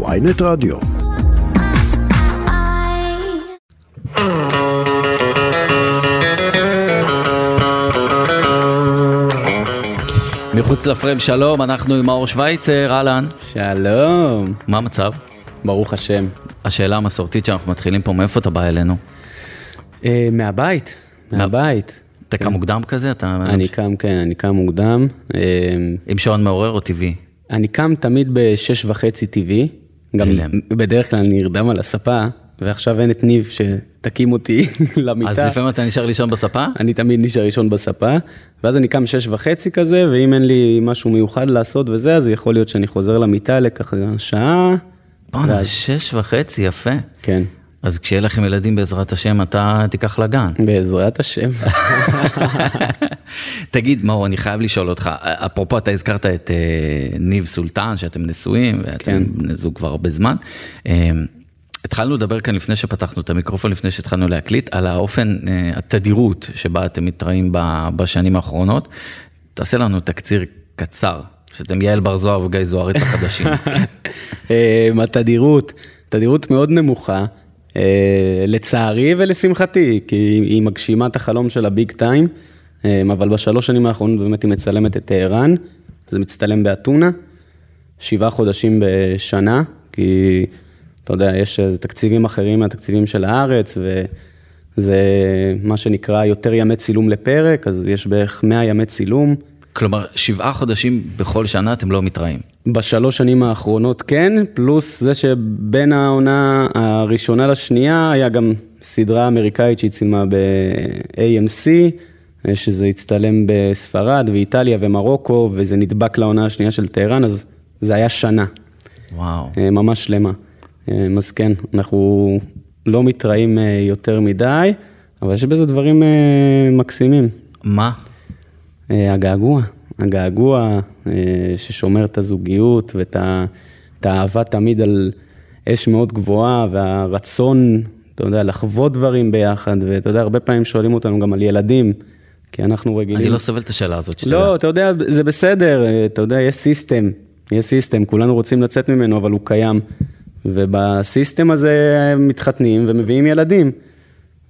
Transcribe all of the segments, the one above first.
ויינט רדיו. מחוץ לפריים שלום, אנחנו עם מאור שווייצר, אהלן. שלום, מה המצב? ברוך השם. השאלה המסורתית שאנחנו מתחילים פה, מאיפה אתה בא אלינו? אה, מהבית, מהבית. אתה קם מוקדם כזה? אתה... אני קם, כן, אני קם מוקדם. אה, עם שעון מעורר או טבעי? אני קם תמיד בשש וחצי טבעי. גם הלם. בדרך כלל אני נרדם על הספה, ועכשיו אין את ניב שתקים אותי למיטה. אז לפעמים אתה נשאר לישון בספה? אני תמיד נשאר ראשון בספה, ואז אני קם שש וחצי כזה, ואם אין לי משהו מיוחד לעשות וזה, אז יכול להיות שאני חוזר למיטה לככה שעה. בואנה, ואז- שש וחצי, יפה. כן, אז כשיהיה לכם ילדים בעזרת השם, אתה תיקח לגן. בעזרת השם. תגיד, מאור, אני חייב לשאול אותך, אפרופו, אתה הזכרת את אה, ניב סולטן, שאתם נשואים, ואתם כן. בני זוג כבר הרבה זמן. אה, התחלנו לדבר כאן לפני שפתחנו את המיקרופון, לפני שהתחלנו להקליט, על האופן, אה, התדירות שבה אתם מתראים ב- בשנים האחרונות. תעשה לנו תקציר קצר, שאתם יעל בר זוהר וגיא זוארץ החדשים. התדירות, תדירות מאוד נמוכה, לצערי ולשמחתי, כי היא מגשימה את החלום של הביג טיים, אה, אבל בשלוש שנים האחרונות באמת היא מצלמת את טהרן, זה מצטלם באתונה, שבעה חודשים בשנה, כי אתה יודע, יש אה, תקציבים אחרים מהתקציבים של הארץ, וזה מה שנקרא יותר ימי צילום לפרק, אז יש בערך 100 ימי צילום. כלומר, שבעה חודשים בכל שנה אתם לא מתראים. בשלוש שנים האחרונות כן, פלוס זה שבין העונה הראשונה לשנייה היה גם סדרה אמריקאית שהיא צילמה ב-AMC, שזה הצטלם בספרד ואיטליה ומרוקו, וזה נדבק לעונה השנייה של טהרן, אז זה היה שנה, וואו. אה, ממש שלמה. אה, אז כן, אנחנו לא מתראים אה, יותר מדי, אבל יש בזה דברים מקסימים. מה? הגעגוע, הגעגוע אה, ששומר את הזוגיות ואת האהבה תמיד על אש מאוד גבוהה והרצון, אתה יודע, לחוות דברים ביחד, ואתה יודע, הרבה פעמים שואלים אותנו גם על ילדים, כי אנחנו רגילים... אני לא סובל את השאלה הזאת. שתדע. לא, אתה יודע, זה בסדר, אה, אתה יודע, יש system, יש system, כולנו רוצים לצאת ממנו, אבל הוא קיים. וב system הזה מתחתנים ומביאים ילדים.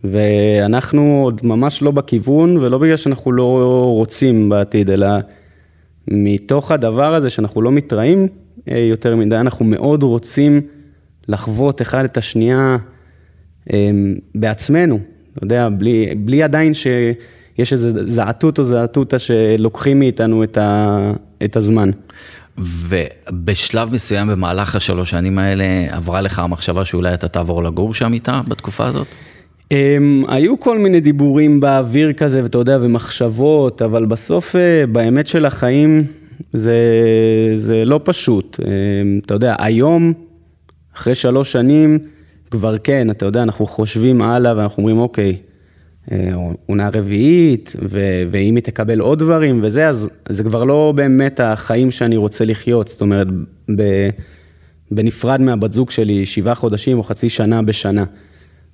ואנחנו עוד ממש לא בכיוון, ולא בגלל שאנחנו לא רוצים בעתיד, אלא מתוך הדבר הזה שאנחנו לא מתראים אה, יותר מדי, אנחנו מאוד רוצים לחוות אחד את השנייה אה, בעצמנו, אתה יודע, בלי, בלי עדיין שיש איזה זעתות או זעתותה שלוקחים מאיתנו את, ה, את הזמן. ובשלב מסוים במהלך השלוש שנים האלה עברה לך המחשבה שאולי אתה תעבור לגור שם איתה בתקופה הזאת? Um, היו כל מיני דיבורים באוויר כזה, ואתה יודע, ומחשבות, אבל בסוף, uh, באמת של החיים, זה, זה לא פשוט. Um, אתה יודע, היום, אחרי שלוש שנים, כבר כן, אתה יודע, אנחנו חושבים הלאה ואנחנו אומרים, אוקיי, אה, עונה רביעית, ו- ואם היא תקבל עוד דברים וזה, אז זה כבר לא באמת החיים שאני רוצה לחיות. זאת אומרת, ב- בנפרד מהבת זוג שלי שבעה חודשים או חצי שנה בשנה.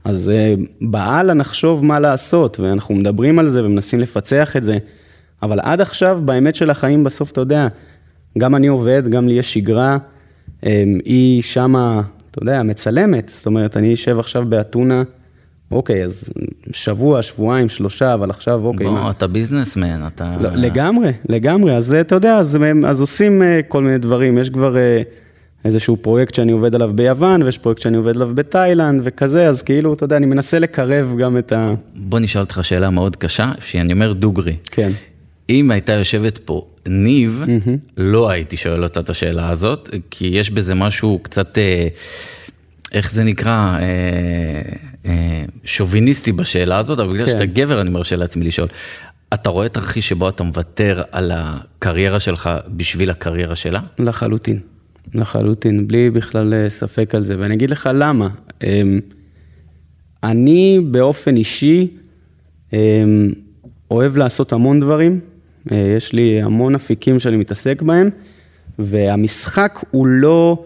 אז אה, בהלאה נחשוב מה לעשות, ואנחנו מדברים על זה ומנסים לפצח את זה, אבל עד עכשיו, באמת של החיים, בסוף, אתה יודע, גם אני עובד, גם לי יש שגרה, אה, היא שמה, אתה יודע, מצלמת, זאת אומרת, אני אשב עכשיו באתונה, אוקיי, אז שבוע, שבועיים, שלושה, אבל עכשיו, אוקיי, מה? בוא, אתה ביזנסמן, אתה... לא, לגמרי, לגמרי, אז אתה יודע, אז, אז עושים אה, כל מיני דברים, יש כבר אה, איזשהו פרויקט שאני עובד עליו ביוון, ויש פרויקט שאני עובד עליו בתאילנד וכזה, אז כאילו, אתה יודע, אני מנסה לקרב גם את ה... בוא נשאל אותך שאלה מאוד קשה, שאני אומר דוגרי. כן. אם הייתה יושבת פה ניב, לא הייתי שואל אותה את השאלה הזאת, כי יש בזה משהו קצת, אה, איך זה נקרא, אה, אה, שוביניסטי בשאלה הזאת, אבל בגלל כן. שאתה גבר אני מרשה לעצמי לשאול. אתה רואה תרחיש שבו אתה מוותר על הקריירה שלך בשביל הקריירה שלה? לחלוטין, לחלוטין, בלי בכלל אה, ספק על זה, ואני אגיד לך למה. אמ, אני באופן אישי אמ, אוהב לעשות המון דברים, אה, יש לי המון אפיקים שאני מתעסק בהם, והמשחק הוא לא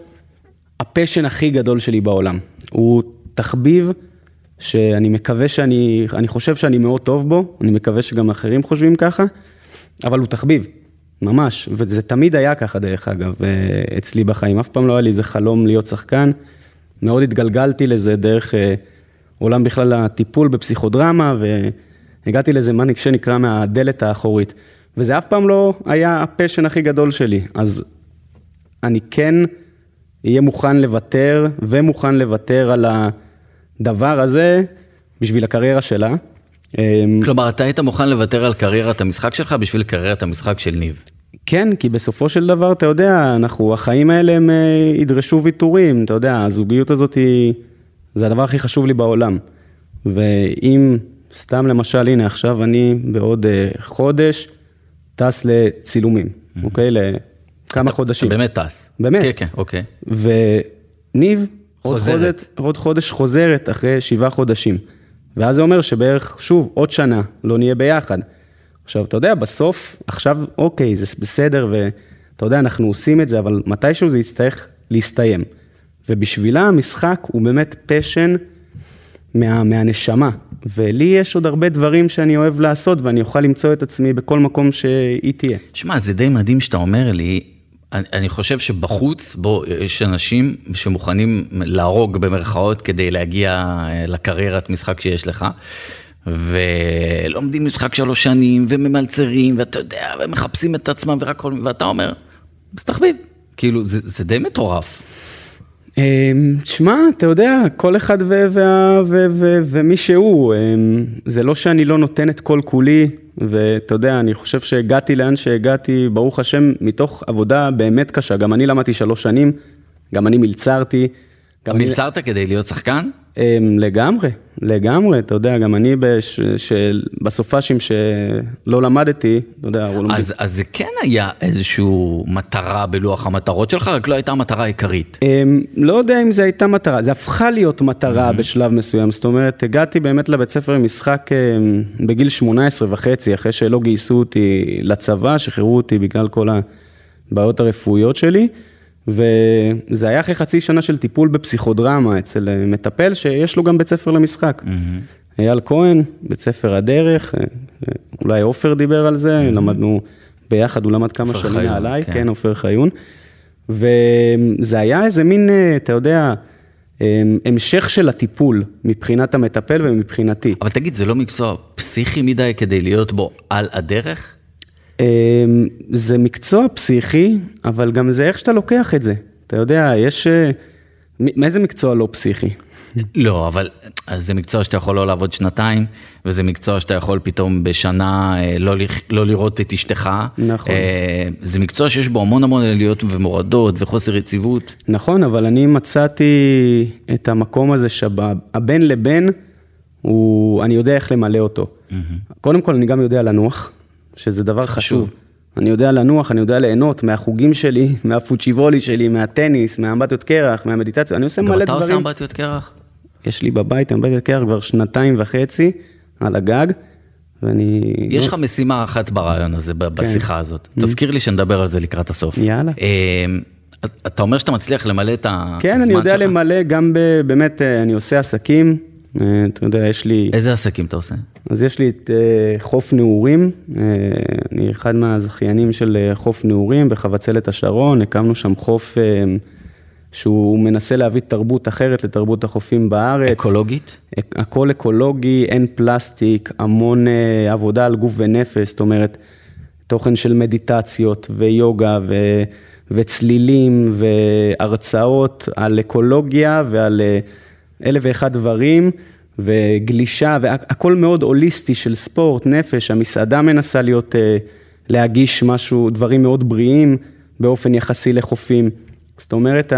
הפשן הכי גדול שלי בעולם. הוא תחביב שאני מקווה שאני, אני חושב שאני מאוד טוב בו, אני מקווה שגם אחרים חושבים ככה, אבל הוא תחביב. ממש, וזה תמיד היה ככה דרך אגב, אה, אצלי בחיים, אף פעם לא היה לי איזה חלום להיות שחקן, מאוד התגלגלתי לזה דרך אה, עולם בכלל הטיפול בפסיכודרמה, והגעתי לזה, מה שנקרא, מהדלת האחורית. וזה אף פעם לא היה הפשן הכי גדול שלי, אז אני כן אהיה מוכן לוותר, ומוכן לוותר על הדבר הזה בשביל הקריירה שלה. אמ, כלומר, אתה היית מוכן לוותר על קריירת המשחק שלך בשביל קריירת המשחק של ניב. כן, כי בסופו של דבר, אתה יודע, אנחנו, החיים האלה הם אה, ידרשו ויתורים, אתה יודע, הזוגיות הזאת היא, זה הדבר הכי חשוב לי בעולם. ואם, סתם למשל, הנה עכשיו אני בעוד אה, חודש טס לצילומים, mm-hmm. אוקיי? לכמה אתה, חודשים. אתה באמת טס. באמת. כן, כן, אוקיי. וניב, עוד חוזרת. חודש, עוד חודש חוזרת אחרי שבעה חודשים. ואז זה אומר שבערך, שוב, עוד שנה לא נהיה ביחד. עכשיו, אתה יודע, בסוף, עכשיו, אוקיי, זה בסדר, ואתה יודע, אנחנו עושים את זה, אבל מתישהו זה יצטרך להסתיים. ובשבילה המשחק הוא באמת פשן מה, מהנשמה. ולי יש עוד הרבה דברים שאני אוהב לעשות, ואני אוכל למצוא את עצמי בכל מקום שהיא תהיה. שמע, זה די מדהים שאתה אומר לי, אני, אני חושב שבחוץ, בוא, יש אנשים שמוכנים להרוג במרכאות כדי להגיע אה, לקריירת משחק שיש לך. ולומדים משחק שלוש שנים, וממלצרים, ואתה יודע, ומחפשים את עצמם ורק כל... ואתה אומר, מסתחביב. כאילו, זה, זה די מטורף. אמ, תשמע, אתה יודע, כל אחד ו- וה- ו- ו- ומי שהוא, אמ, זה לא שאני לא נותן את כל כולי, ואתה יודע, אני חושב שהגעתי לאן שהגעתי, ברוך השם, מתוך עבודה באמת קשה. גם אני למדתי שלוש שנים, גם אני מלצרתי. גם אני- מלצרת כדי להיות שחקן? אמ, לגמרי, לגמרי, אתה יודע, גם אני בש, של, בסופאשים שלא למדתי, אתה יודע, לומדים- אז, אז זה כן היה איזושהי מטרה בלוח המטרות שלך, רק לא הייתה המטרה העיקרית. אמ, לא יודע אם זו הייתה מטרה, זה הפכה להיות מטרה בשלב מסוים, זאת אומרת, הגעתי באמת לבית ספר למשחק אמ, בגיל 18 וחצי, אחרי שלא גייסו אותי לצבא, שחררו אותי בגלל כל הבעיות הרפואיות שלי, וזה היה אחרי חצי שנה של טיפול בפסיכודרמה אצל אה, מטפל שיש לו גם בית ספר למשחק. אייל כהן, בית ספר הדרך, אה, אה, אולי עופר דיבר על זה, למדנו ביחד, הוא למד כמה שנים חיון, מעליי, כן. כן, עופר חיון. וזה היה איזה מין, אתה יודע, אה, המשך של הטיפול מבחינת המטפל ומבחינתי. אבל תגיד, זה לא מקצוע פסיכי מדי כדי להיות בו על הדרך? אה, זה מקצוע פסיכי, אבל גם זה איך שאתה לוקח את זה. אתה יודע, יש... אה, מאיזה מקצוע לא פסיכי? לא, אבל זה מקצוע שאתה יכול לא לעבוד שנתיים, וזה מקצוע שאתה יכול פתאום בשנה אה, לא, לא לראות את אשתך. נכון. אה, זה מקצוע שיש בו המון המון עליות ומורדות וחוסר יציבות. נכון, אבל אני מצאתי את המקום הזה שהבין לבין, הוא, אני יודע איך למלא אותו. קודם כל, אני גם יודע לנוח, שזה דבר חשוב. אני יודע לנוח, אני יודע ליהנות מהחוגים שלי, מהפוצ'יבולי שלי, מהטניס, מהאמבטיות קרח, מהמדיטציה, אני עושה גם מלא אתה עושה דברים. אמבטיות קרח? יש לי בבית אמבטיות קרח כבר שנתיים וחצי על הגג, ואני... יש לך משימה אחת ברעיון הזה, ב- בשיחה הזאת. תזכיר לי שנדבר על זה לקראת הסוף. יאללה. אה, אז אתה אומר שאתה מצליח למלא את הזמן שלך? כן, אני יודע למלא גם ב... באמת, אה, אני עושה עסקים, אה, אתה יודע, יש לי... איזה עסקים אתה עושה? אז יש לי את אה, חוף נעורים, אה, אני אחד מהזכיינים של אה, חוף נעורים בחבצלת השרון, הקמנו שם חוף שהוא מנסה להביא תרבות אחרת לתרבות החופים בארץ. אקולוגית? אק- הכל אקולוגי, אין פלסטיק, המון עבודה על גוף ונפש, זאת אומרת, תוכן של מדיטציות ויוגה ו, וצלילים והרצאות על אקולוגיה ועל אלף ואחד דברים וגלישה והכל מאוד הוליסטי של ספורט, נפש, המסעדה מנסה להיות, אה, להגיש משהו, דברים מאוד בריאים באופן יחסי לחופים. זאת אומרת,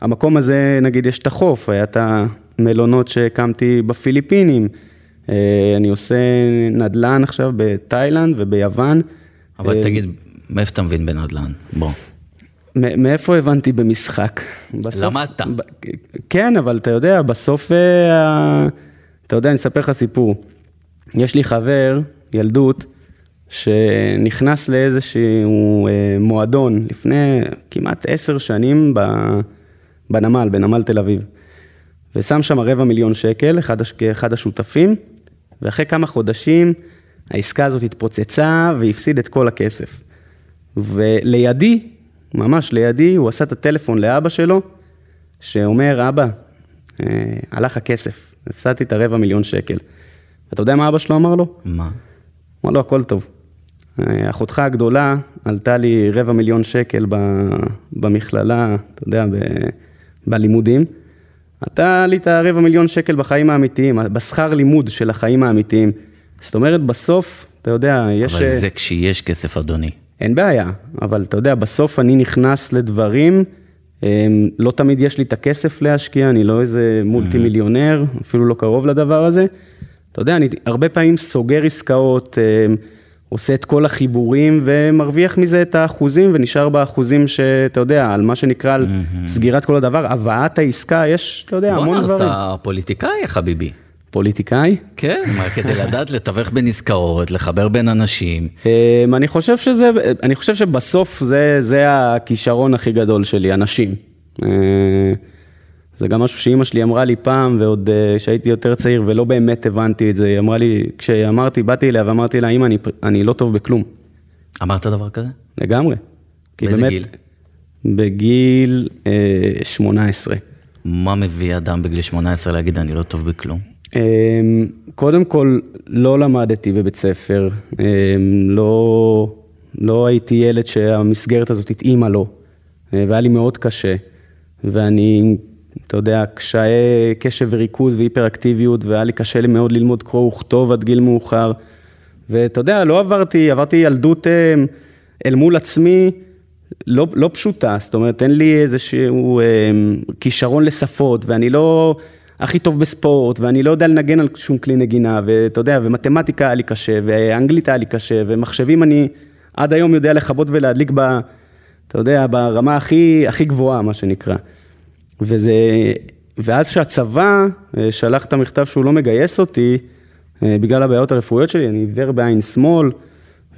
המקום הזה, נגיד, יש את החוף, היה את המלונות שהקמתי בפיליפינים, אה, אני עושה נדל"ן עכשיו בתאילנד וביוון. אבל אה, תגיד, מאיפה אתה מבין בנדל"ן? בוא. מאיפה הבנתי במשחק? בסוף- למדת. ב- כן, אבל אתה יודע, בסוף, אה, אתה יודע, אני אספר לך סיפור. יש לי חבר, ילדות, שנכנס לאיזשהו אה, מועדון לפני כמעט עשר שנים בנמל, בנמל תל אביב. ושם שם רבע מיליון שקל, אחד, כאחד השותפים, ואחרי כמה חודשים העסקה הזאת התפוצצה והפסיד את כל הכסף. ולידי, ממש לידי, הוא עשה את הטלפון לאבא שלו, שאומר, אבא, אה, הלך הכסף, הפסדתי את הרבע מיליון שקל. אתה יודע מה אבא שלו אמר לו? מה? אמר לו, הכל טוב. אה, אחותך הגדולה עלתה לי רבע מיליון שקל ב- במכללה, אתה יודע, ב- בלימודים. אתה עלית רבע מיליון שקל בחיים האמיתיים, בשכר לימוד של החיים האמיתיים. זאת אומרת, בסוף, אתה יודע, יש... אבל אה, זה כשיש כסף, אדוני. אין בעיה, אבל אתה יודע, בסוף אני נכנס לדברים, אמ, לא תמיד יש לי את הכסף להשקיע, אני לא איזה מולטי מיליונר, אפילו לא קרוב לדבר הזה. אתה יודע, אני הרבה פעמים סוגר עסקאות, אמ, עושה את כל החיבורים ומרוויח מזה את האחוזים ונשאר באחוזים שאתה יודע, על מה שנקרא על סגירת כל הדבר, הבאת העסקה, יש, אתה יודע, המון בואנה, אז דברים. אתה פוליטיקאי, חביבי. פוליטיקאי? כן, כדי לדעת לתווך בין עסקאות, לחבר בין אנשים. אמ, אני חושב שזה, אני חושב שבסוף זה, זה הכישרון הכי גדול שלי, אנשים. אה, זה גם משהו שאימא שלי אמרה לי פעם, ועוד אה, כשהייתי יותר צעיר ולא באמת הבנתי את זה, היא אמרה לי, כשאמרתי, באתי אליה ואמרתי לה, אימא, אני, אני לא טוב בכלום, אמרת דבר כזה? לגמרי. באיזה באמת, גיל? בגיל אה, 18. מה מביא אדם בגיל 18 להגיד אני לא טוב בכלום? אמ, קודם כל, לא למדתי בבית ספר, אמ, לא, לא הייתי ילד שהמסגרת הזאת התאימה לו, אה, והיה לי מאוד קשה, ואני, אתה יודע, קשיי קשב וריכוז והיפראקטיביות, והיה לי קשה לי מאוד ללמוד קרוא וכתוב עד גיל מאוחר, ואתה יודע, לא עברתי, עברתי ילדות אמ, אל מול עצמי, לא, לא פשוטה, זאת אומרת, אין לי איזשהו אה, כישרון לשפות, ואני לא הכי טוב בספורט, ואני לא יודע לנגן על שום כלי נגינה, ואתה יודע, ומתמטיקה היה לי קשה, ואנגלית היה לי קשה, ומחשבים אני עד היום יודע לכבות ולהדליק ב... אתה יודע, ברמה הכי, הכי גבוהה, מה שנקרא. וזה... ואז שהצבא אה, שלח את המכתב שהוא לא מגייס אותי, אה, בגלל הבעיות הרפואיות שלי, אני עיוור בעין שמאל,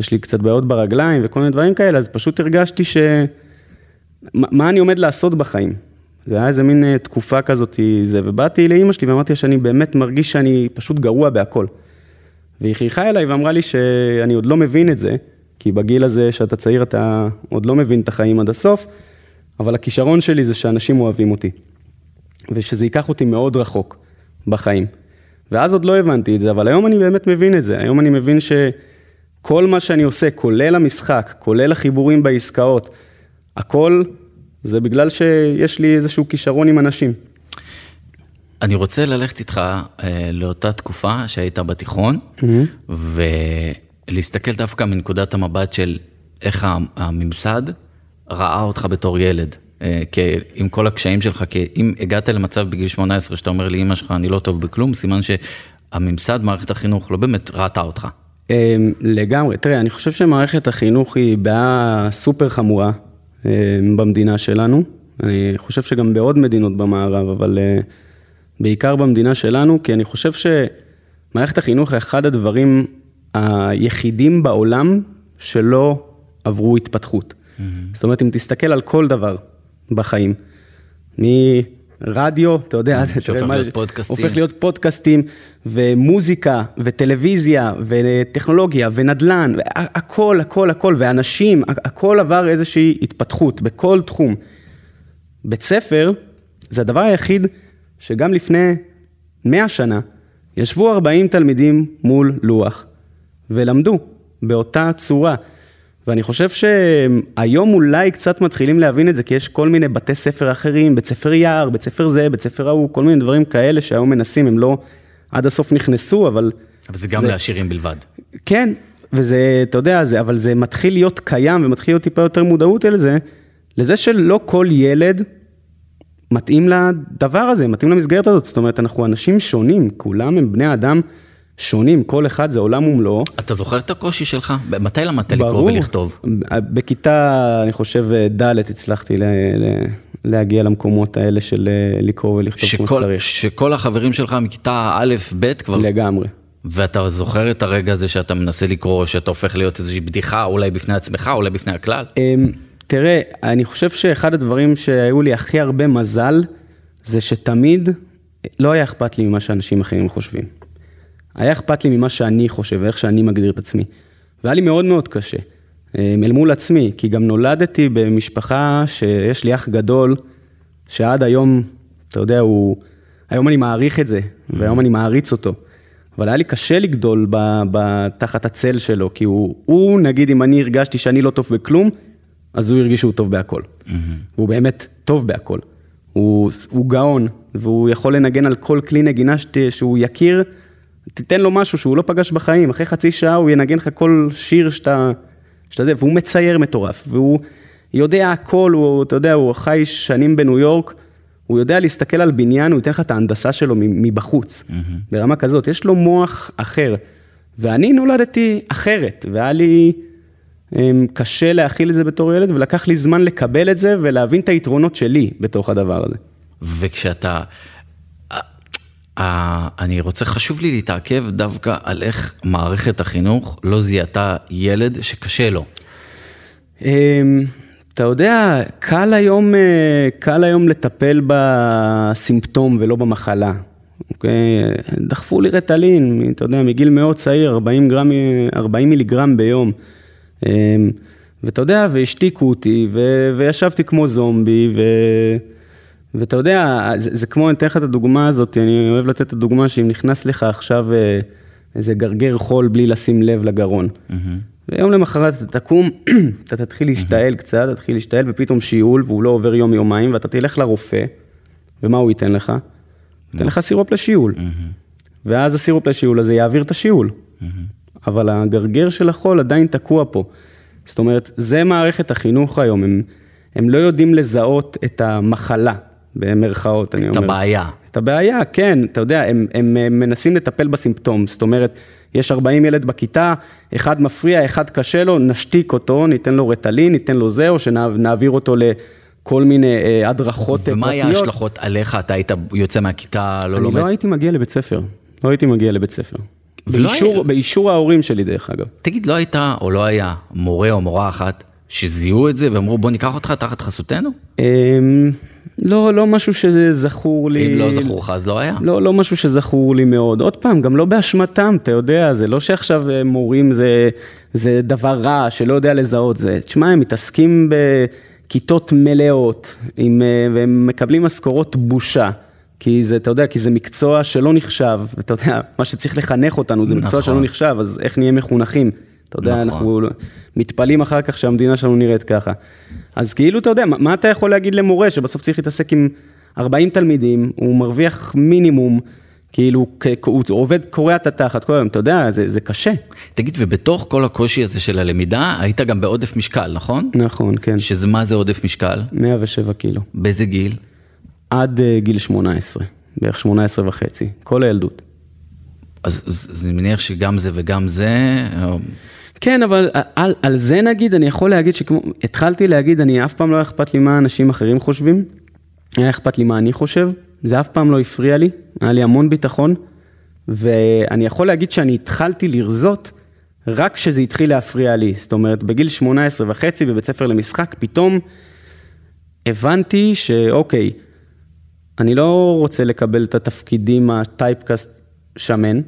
יש לי קצת בעיות ברגליים וכל מיני דברים כאלה, אז פשוט הרגשתי ש... מה אני עומד לעשות בחיים? זה היה איזה מין אה, תקופה כזאת, זה, ובאתי לאימא שלי ואמרתי שאני באמת מרגיש שאני פשוט גרוע בהכל. והיא חייכה אליי ואמרה לי שאני עוד לא מבין את זה, כי בגיל הזה שאתה צעיר אתה עוד לא מבין את החיים עד הסוף, אבל הכישרון שלי זה שאנשים אוהבים אותי, ושזה ייקח אותי מאוד רחוק בחיים. ואז עוד לא הבנתי את זה, אבל היום אני באמת מבין את זה. היום אני מבין שכל מה שאני עושה, כולל המשחק, כולל החיבורים בעסקאות, הכל זה בגלל שיש לי איזשהו כישרון עם אנשים. אני רוצה ללכת איתך אה, לאותה תקופה שהיית בתיכון, ולהסתכל דווקא מנקודת המבט של איך הממסד ראה אותך בתור ילד. אה, כי עם כל הקשיים שלך, כי אם הגעת למצב בגיל 18 שאתה אומר לאמא שלך אני לא טוב בכלום, סימן שהממסד, מערכת החינוך, לא באמת ראתה אותך. אמ, לגמרי, תראה, אני חושב שמערכת החינוך היא בעיה סופר חמורה במדינה שלנו. אני חושב שגם בעוד מדינות במערב, אבל אה, בעיקר במדינה שלנו, כי אני חושב שמערכת החינוך היא אחד הדברים היחידים בעולם שלא עברו התפתחות. זאת אומרת, אם תסתכל על כל דבר בחיים, מרדיו, אתה יודע, שהופך מה- להיות פודקאסטים. הופך להיות פודקאסטים, ומוזיקה, וטלוויזיה, וטכנולוגיה, ונדל"ן, הכל, הכל, הכל, ואנשים, הכל עבר איזושהי התפתחות בכל תחום. בית ספר זה הדבר היחיד שגם לפני 100 שנה ישבו 40 תלמידים מול לוח ולמדו באותה צורה. ואני חושב שהיום אולי קצת מתחילים להבין את זה, כי יש כל מיני בתי ספר אחרים, בית ספר יער, בית ספר זה, בית ספר ההוא, כל מיני דברים כאלה שהיום מנסים, הם לא עד הסוף נכנסו, אבל אבל זה גם זה- לעשירים בלבד. כן, וזה, אתה יודע, זה, אבל זה מתחיל להיות קיים ומתחיל להיות טיפה יותר מודעות אל זה, לזה שלא כל ילד מתאים לדבר הזה, מתאים למסגרת הזאת. זאת אומרת, אנחנו אנשים שונים, כולם הם בני אדם שונים, כל אחד זה עולם ומלואו. אתה זוכר את הקושי שלך? מתי למדת לקרוא ולכתוב? בכיתה, אני חושב, ד' הצלחתי ל, ל, להגיע למקומות האלה של אה, לקרוא ולכתוב כמו שכל, שצריך. שכל החברים שלך מכיתה א', ב' כבר, לגמרי. ואתה זוכר את הרגע הזה שאתה מנסה לקרוא, שאתה הופך להיות איזושהי בדיחה, אולי בפני עצמך, אולי בפני הכלל? אמ, תראה, אני חושב שאחד הדברים שהיו לי הכי הרבה מזל, זה שתמיד לא היה אכפת לי ממה שאנשים אחרים חושבים. היה אכפת לי ממה שאני חושב ואיך שאני מגדיר את עצמי. והיה לי מאוד מאוד קשה. אה, אל מול עצמי, כי גם נולדתי במשפחה שיש לי אח גדול, שעד היום, אתה יודע, הוא, היום אני מעריך את זה, והיום אני מעריץ אותו. אבל היה לי קשה לגדול ב, ב, תחת הצל שלו, כי הוא, הוא, נגיד, אם אני הרגשתי שאני לא טוב בכלום, אז הוא הרגיש שהוא טוב בהכל. Mm-hmm. הוא באמת טוב בהכל. הוא, הוא גאון, והוא יכול לנגן על כל כלי נגינה שת, שהוא יכיר, תיתן לו משהו שהוא לא פגש בחיים, אחרי חצי שעה הוא ינגן לך כל שיר שאתה, שאתה יודע, והוא מצייר מטורף, והוא יודע הכל, הוא, אתה יודע, הוא חי שנים בניו יורק, הוא יודע להסתכל על בניין, הוא ייתן לך את ההנדסה שלו מבחוץ, mm-hmm. ברמה כזאת, יש לו מוח אחר. ואני נולדתי אחרת, והיה לי אמ, קשה להכיל את זה בתור ילד, ולקח לי זמן לקבל את זה ולהבין את היתרונות שלי בתוך הדבר הזה. וכשאתה, אני רוצה, חשוב לי להתעכב דווקא על איך מערכת החינוך לא זיהתה ילד שקשה לו. אמ, אתה יודע, קל היום, אה, קל היום לטפל בסימפטום ולא במחלה. אוקיי? דחפו לי רטלין, אתה יודע, מגיל מאוד צעיר, 40, גרם, 40 מיליגרם ביום. אמ, ואתה יודע, והשתיקו אותי, ו, וישבתי כמו זומבי, ו, ואתה יודע, זה, זה כמו, אני אתן לך את הדוגמה הזאת, אני אוהב לתת את הדוגמה שאם נכנס לך עכשיו אה, איזה גרגר חול בלי לשים לב לגרון. Mm-hmm. ויום למחרת אתה תקום, אתה תתחיל להשתעל קצת, תתחיל להשתעל ופתאום שיעול והוא לא עובר יום-יומיים ואתה תלך לרופא, ומה הוא ייתן לך? ייתן לך סירופ לשיעול. ואז הסירופ לשיעול הזה יעביר את השיעול. אבל הגרגר של החול עדיין תקוע פה. זאת אומרת, זה מערכת החינוך היום, הם, הם לא יודעים לזהות את המחלה, במרכאות, אני אומר. את הבעיה. את הבעיה, כן, אתה יודע, הם, הם, הם מנסים לטפל בסימפטום, זאת אומרת, יש 40 ילד בכיתה, אחד מפריע, אחד קשה לו, נשתיק אותו, ניתן לו רטלין, ניתן לו זה, או שנעביר אותו לכל מיני אה, הדרכות פרטיות. ומה היה ההשלכות עליך? אתה היית יוצא מהכיתה, לא לומד? אני לא הייתי מגיע לבית ספר. לא הייתי מגיע לבית ספר. באישור, היה... באישור ההורים שלי, דרך אגב. תגיד, לא הייתה או לא היה מורה או מורה אחת שזיהו את זה ואמרו, בוא ניקח אותך תחת חסותנו? אמ, לא, לא משהו שזכור לי. אם לא זכור לך אז לא היה. לא, לא משהו שזכור לי מאוד. עוד פעם, גם לא באשמתם, אתה יודע, זה לא שעכשיו אה, מורים זה, זה דבר רע שלא יודע לזהות זה. תשמע, הם מתעסקים בכיתות מלאות, עם, אה, והם מקבלים משכורות בושה. כי זה, אתה יודע, כי זה מקצוע שלא נחשב, ואתה יודע, מה שצריך לחנך אותנו זה מקצוע נכון. שלא נחשב, אז איך נהיה מחונכים? אתה יודע, נכון. אנחנו מתפלאים אחר כך שהמדינה שלנו נראית ככה. אז כאילו, אתה יודע, מה אתה יכול להגיד למורה שבסוף צריך להתעסק עם 40 תלמידים, הוא מרוויח מינימום, כאילו, הוא עובד, קורע את התחת כל היום, אתה יודע, זה, זה קשה. תגיד, ובתוך כל הקושי הזה של הלמידה, היית גם בעודף משקל, נכון? נכון, כן. שזה מה זה עודף משקל? 107 קילו. באיזה גיל? עד uh, גיל 18, בערך 18 וחצי, כל הילדות. אז, אז, אז אני מניח שגם זה וגם זה... כן, אבל על, על זה נגיד, אני יכול להגיד שכמו, התחלתי להגיד, אני אף פעם לא אכפת לי מה אנשים אחרים חושבים, היה אכפת לי מה אני חושב, זה אף פעם לא הפריע לי, היה לי המון ביטחון, ואני יכול להגיד שאני התחלתי לרזות רק כשזה התחיל להפריע לי, זאת אומרת, בגיל 18 וחצי בבית ספר למשחק, פתאום הבנתי שאוקיי, אני לא רוצה לקבל את התפקידים הטייפקאסט שמן,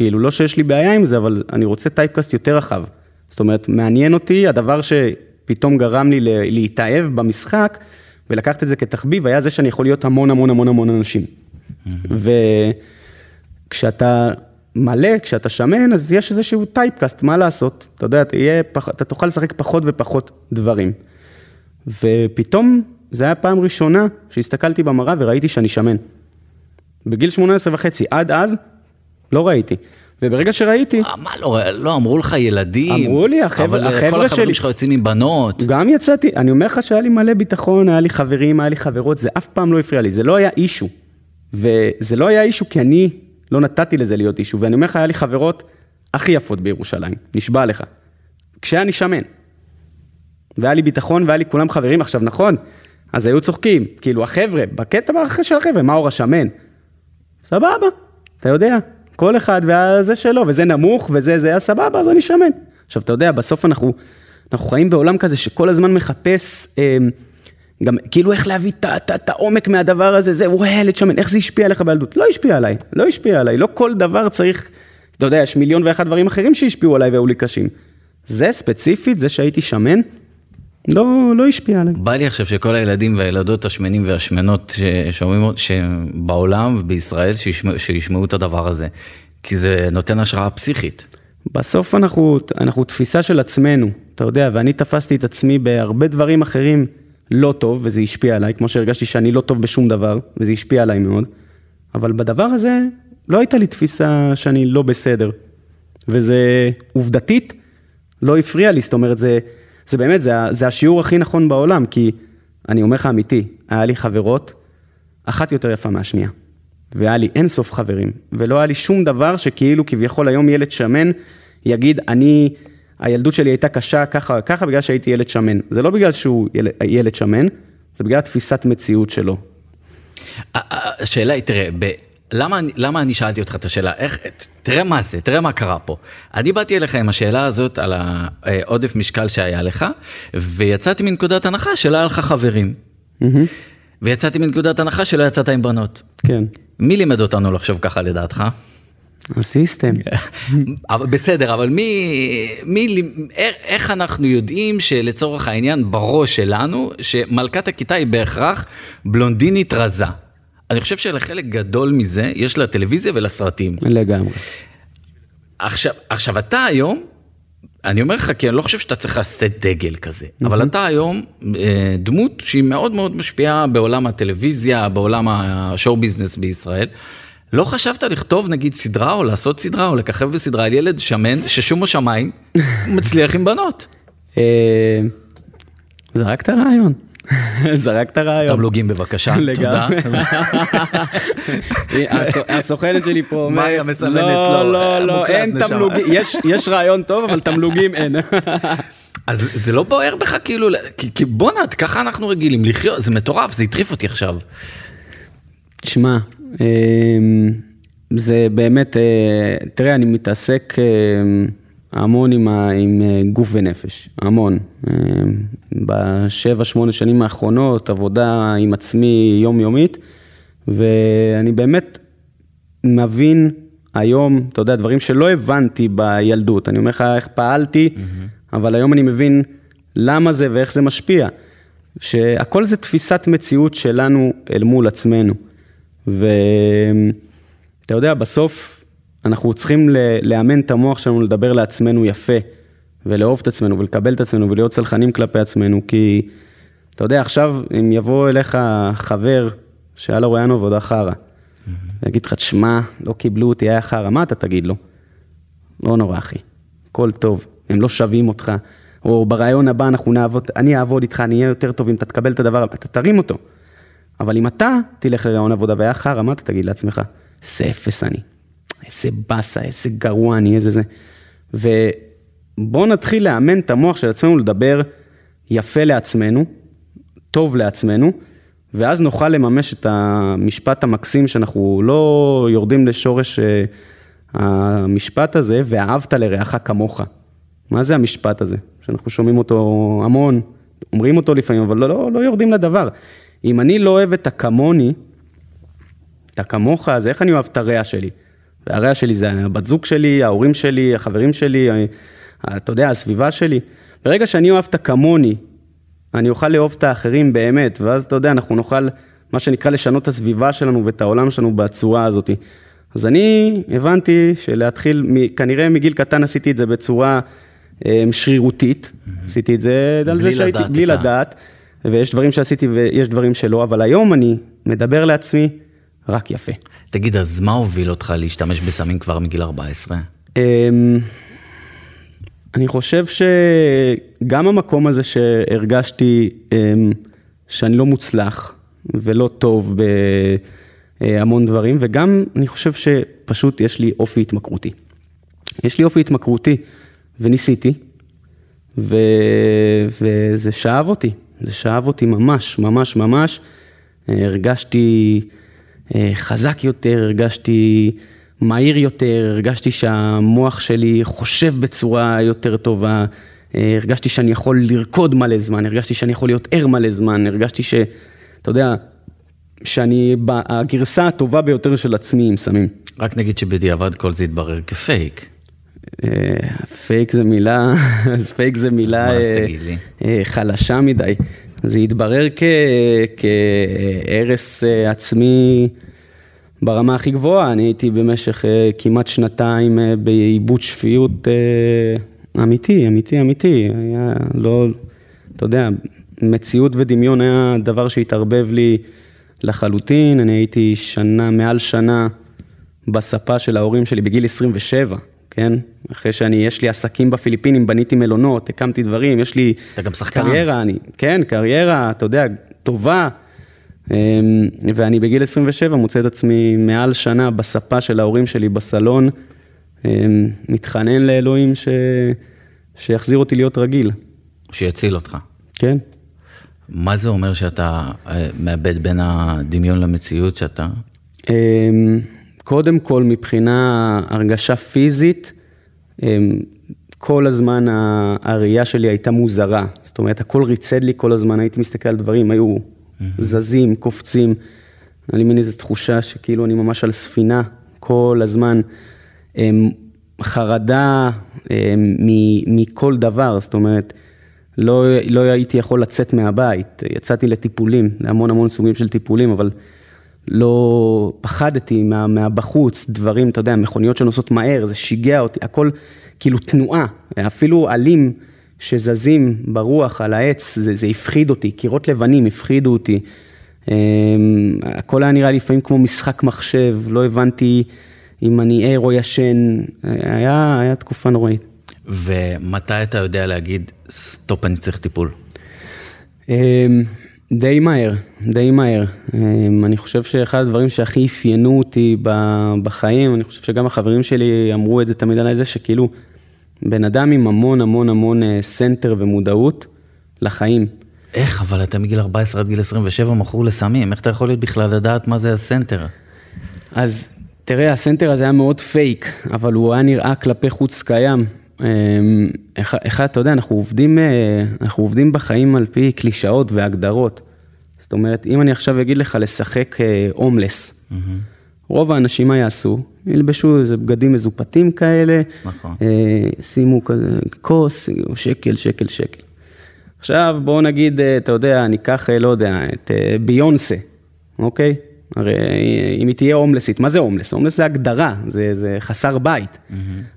כאילו, לא שיש לי בעיה עם זה, אבל אני רוצה טייפקאסט יותר רחב. זאת אומרת, מעניין אותי, הדבר שפתאום גרם לי להתאהב במשחק, ולקחת את זה כתחביב, היה זה שאני יכול להיות המון המון המון המון אנשים. וכשאתה מלא, כשאתה שמן, אז יש איזשהו טייפקאסט, מה לעשות? אתה יודע, אתה, פח... אתה תוכל לשחק פחות ופחות דברים. ופתאום, זו הייתה פעם ראשונה שהסתכלתי במראה וראיתי שאני שמן. בגיל 18 וחצי, עד אז, לא ראיתי. וברגע שראיתי... מה לא, לא אמרו לך ילדים? אמרו לי, החבר'ה שלי... אבל כל החברים שלך יוצאים עם בנות. גם יצאתי, אני אומר לך שהיה לי מלא ביטחון, היה לי חברים, היה לי חברות, זה אף פעם לא הפריע לי, זה לא היה אישו. וזה לא היה אישו כי אני לא נתתי לזה להיות אישו, ואני אומר לך, היה לי חברות הכי יפות בירושלים, נשבע לך. כשהיה אני שמן. והיה לי ביטחון והיה לי כולם חברים, עכשיו נכון, אז היו צוחקים, כאילו החבר'ה, בקטע של החבר'ה, מאור השמן. סבבה, אתה יודע, כל אחד וזה שלו, וזה נמוך, וזה זה היה סבבה, אז אני שמן. עכשיו, אתה יודע, בסוף אנחנו, אנחנו חיים בעולם כזה שכל הזמן מחפש, אה, גם כאילו איך להביא את העומק מהדבר הזה, זה, וואי, ילד שמן, איך זה השפיע עליך בילדות? לא השפיע עליי, לא השפיע עליי, לא כל דבר צריך, אתה יודע, יש מיליון ואחד דברים אחרים שהשפיעו עליי והיו לי קשים. זה ספציפית, זה שהייתי שמן, לא, לא השפיע עליי. בא לי עכשיו שכל הילדים והילדות השמנים והשמנות ששומעים, שבעולם ובישראל, שישמעו, שישמעו את הדבר הזה, כי זה נותן השראה פסיכית. בסוף אנחנו, אנחנו תפיסה של עצמנו, אתה יודע, ואני תפסתי את עצמי בהרבה דברים אחרים לא טוב, וזה השפיע עליי, כמו שהרגשתי שאני לא טוב בשום דבר, וזה השפיע עליי מאוד, אבל בדבר הזה לא הייתה לי תפיסה שאני לא בסדר, וזה עובדתית לא הפריע לי, זאת אומרת, זה, זה באמת, זה, זה השיעור הכי נכון בעולם, כי אני אומר לך אמיתי, היה לי חברות, אחת יותר יפה מהשנייה. והיה לי אין סוף חברים, ולא היה לי שום דבר שכאילו כביכול היום ילד שמן יגיד, אני, הילדות שלי הייתה קשה ככה ככה בגלל שהייתי ילד שמן. זה לא בגלל שהוא ילד, ילד שמן, זה בגלל תפיסת מציאות שלו. השאלה היא, תראה. למה, למה אני שאלתי אותך את השאלה, איך, תראה מה זה, תראה מה קרה פה. אני באתי אליך עם השאלה הזאת על העודף משקל שהיה לך, ויצאתי מנקודת הנחה שלא היה לך חברים. Mm-hmm. ויצאתי מנקודת הנחה שלא יצאת עם בנות. כן. מי לימד אותנו לחשוב ככה לדעתך? הסיסטם. בסדר, אבל מי, מי, איך אנחנו יודעים שלצורך העניין בראש שלנו, שמלכת הכיתה היא בהכרח בלונדינית רזה? אני חושב שלחלק גדול מזה יש לטלוויזיה ולסרטים. לגמרי. עכשיו, עכשיו אתה היום, אני אומר לך כי אני לא חושב שאתה צריך לשאת דגל כזה, mm-hmm. אבל אתה היום אה, דמות שהיא מאוד מאוד משפיעה בעולם הטלוויזיה, בעולם השואו ביזנס בישראל. לא חשבת לכתוב נגיד סדרה או לעשות סדרה או לככב בסדרה על ילד שמן ששום השמיים מצליח עם בנות. אה, זרקת רעיון. זרקת רעיון. תמלוגים בבקשה, תודה. הסוכנת שלי פה אומרת, מאיה מסמנת לא, לא, לא, אין תמלוגים, יש רעיון טוב אבל תמלוגים אין. אז זה לא בוער בך כאילו, כי בואנה, ככה אנחנו רגילים לחיות, זה מטורף, זה הטריף אותי עכשיו. תשמע, אמ, זה באמת, אה, תראה, אני מתעסק אמ, המון עם, ה, עם אה, גוף ונפש, המון. אמ, בשבע, שמונה שנים האחרונות, עבודה עם עצמי יומיומית, ואני באמת מבין היום, אתה יודע, דברים שלא הבנתי בילדות. אני אומר לך איך פעלתי, mm-hmm. אבל היום אני מבין למה זה ואיך זה משפיע. שהכל זה תפיסת מציאות שלנו אל מול עצמנו. ואתה יודע, בסוף אנחנו צריכים לאמן את המוח שלנו לדבר לעצמנו יפה, ולאהוב את עצמנו, ולקבל את עצמנו, ולהיות צלחנים כלפי עצמנו, כי אתה יודע, עכשיו אם יבוא אליך חבר שהיה לו רעיון עבודה חרא, ויגיד לך, תשמע, לא קיבלו אותי, היה חרא, מה אתה תגיד לו? לא נורא, אחי, הכל טוב, הם לא שווים אותך, או ברעיון הבא אנחנו נעבוד, אני אעבוד איתך, אני אהיה יותר טוב אם אתה תקבל את הדבר, אתה תרים אותו. אבל אם אתה תלך לרעיון עבודה והיה חרא, מה אתה תגיד לעצמך? איזה אפס אני, איזה באסה, איזה גרוע אני, איזה זה. ובואו נתחיל לאמן את המוח של עצמנו לדבר יפה לעצמנו, טוב לעצמנו, ואז נוכל לממש את המשפט המקסים שאנחנו לא יורדים לשורש אה, המשפט הזה, ואהבת לרעך כמוך. מה זה המשפט הזה? שאנחנו שומעים אותו המון, אומרים אותו לפעמים, אבל לא, לא, לא יורדים לדבר. אם אני לא אוהב את הכמוני, את הכמוך, אז איך אני אוהב את הרע שלי? והרע שלי זה הבת זוג שלי, ההורים שלי, החברים שלי, אתה יודע, הסביבה שלי. ברגע שאני אוהב את הכמוני, אני אוכל לאהוב את האחרים באמת, ואז אתה יודע, אנחנו נוכל, מה שנקרא, לשנות את הסביבה שלנו ואת העולם שלנו בצורה הזאת. אז אני הבנתי שלהתחיל, כנראה מגיל קטן עשיתי את זה בצורה אה, שרירותית. עשיתי את זה על זה שהייתי, בלי לדעת. ויש דברים שעשיתי ויש דברים שלא, אבל היום אני מדבר לעצמי רק יפה. תגיד, אז מה הוביל אותך להשתמש בסמים כבר מגיל 14? אמ, אני חושב שגם המקום הזה שהרגשתי אמ, שאני לא מוצלח ולא טוב בהמון דברים, וגם אני חושב שפשוט יש לי אופי התמכרותי. יש לי אופי התמכרותי וניסיתי, ו... וזה שאב אותי. זה שאב אותי ממש, ממש, ממש. הרגשתי חזק יותר, הרגשתי מהיר יותר, הרגשתי שהמוח שלי חושב בצורה יותר טובה, אה, הרגשתי שאני יכול לרקוד מלא זמן, הרגשתי שאני יכול להיות ער מלא זמן, הרגשתי ש... אתה יודע, שאני הגרסה הטובה ביותר של עצמי עם סמים. רק נגיד שבדיעבד כל זה התברר כ fake. fake זה מילה, אז פייק זה מילה אה. אה, חלשה מדי. זה התברר כהרס אה, עצמי ברמה הכי גבוהה. אני הייתי במשך אה, כמעט שנתיים אה, בעיבוד שפיות אמיתי, אמיתי, אמיתי. היה לא, אתה יודע, מציאות ודמיון היה דבר שהתערבב לי לחלוטין. אני הייתי שנה, מעל שנה בספה של ההורים שלי בגיל 27, כן? אחרי שאני, יש לי עסקים בפיליפינים, בניתי מלונות, הקמתי דברים, יש לי... אתה גם שחקן. קריירה, אני, כן, קריירה, אתה יודע, טובה. אמ, ואני בגיל 27 מוצא את עצמי מעל שנה בספה של ההורים שלי בסלון, אמ, מתחנן לאלוהים ש... שיחזיר אותי להיות רגיל, שיציל אותך. כן? מה זה אומר שאתה אה, מאבד בין הדמיון למציאות שאתה... קודם כל, מבחינה הרגשה פיזית, אמ, כל הזמן הראייה שלי הייתה מוזרה. זאת אומרת, הכל ריצד לי כל הזמן, הייתי מסתכל על דברים, היו זזים, קופצים. היה לי מין איזו תחושה שכאילו אני ממש על ספינה כל הזמן. אמ, חרדה אמ, מ- מכל דבר, זאת אומרת, לא, לא הייתי יכול לצאת מהבית. יצאתי לטיפולים, להמון המון סוגים של טיפולים, אבל לא פחדתי מה, מהבחוץ, דברים, אתה יודע, מכוניות שנוסעות מהר, זה שיגע אותי, הכל כאילו תנועה, אפילו עלים שזזים ברוח על העץ, זה, זה הפחיד אותי, קירות לבנים הפחידו אותי. אמ, הכל היה נראה לפעמים כמו משחק מחשב, לא הבנתי אם אני ער או ישן, היה, היה תקופה נוראית. ומתי אתה יודע להגיד, סטופ, אני צריך טיפול? די מהר, די מהר. אמ, אני חושב שאחד הדברים שהכי אפיינו אותי בחיים, אני חושב שגם החברים שלי אמרו את זה תמיד עליי, זה שכאילו, בן אדם עם המון המון המון אה, center ומודעות לחיים. איך, אבל אתה מגיל 14 עד גיל 27 מכור לסמים, איך אתה יכול להיות בכלל לדעת מה זה ה center? אז תראה, ה center הזה היה מאוד פייק, אבל הוא היה נראה כלפי חוץ קיים. אמ, אחד, אחד, אתה יודע, אנחנו עובדים, אה, אנחנו עובדים בחיים על פי קלישאות והגדרות. זאת אומרת, אם אני עכשיו אגיד לך לשחק אה, הומלס, רוב האנשים מה יעשו? ילבשו איזה בגדים מזופתים כאלה, נכון. אה, שימו כזה כוס, שקל, שקל, שקל. עכשיו בואו נגיד, אתה יודע, ניקח, לא יודע, את ביונסה, אוקיי? הרי אם היא תהיה הומלסית, מה זה הומלס? הומלס זה הגדרה, זה, זה חסר בית.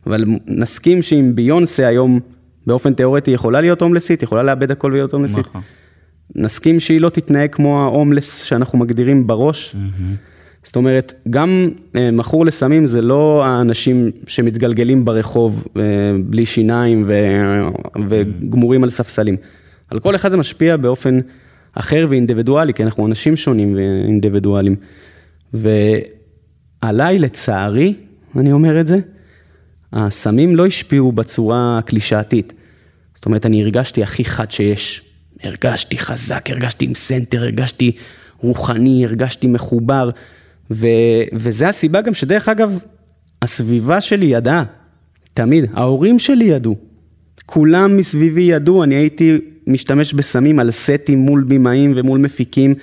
אבל נסכים שאם ביונסה היום באופן תיאורטי יכולה להיות הומלסית, יכולה לאבד הכל ולהיות הומלסית. נכון. נסכים שהיא לא תתנהג כמו ההומלס שאנחנו מגדירים בראש. זאת אומרת, גם אה, מכור לסמים זה לא האנשים שמתגלגלים ברחוב אה, בלי שיניים ו- וגמורים על ספסלים. על כל אחד זה משפיע באופן אחר ואינדיבידואלי, כי אנחנו אנשים שונים ואינדיבידואלים. ועליי, לצערי, אני אומר את זה, הסמים לא השפיעו בצורה קלישאתית. זאת אומרת, אני הרגשתי הכי חד שיש. הרגשתי חזק, הרגשתי עם center, הרגשתי רוחני, הרגשתי מחובר. ו... וזה הסיבה גם שדרך אגב, הסביבה שלי ידעה, תמיד, ההורים שלי ידעו. כולם מסביבי ידעו, אני הייתי משתמש בסמים על סטים מול במאים ומול מפיקים,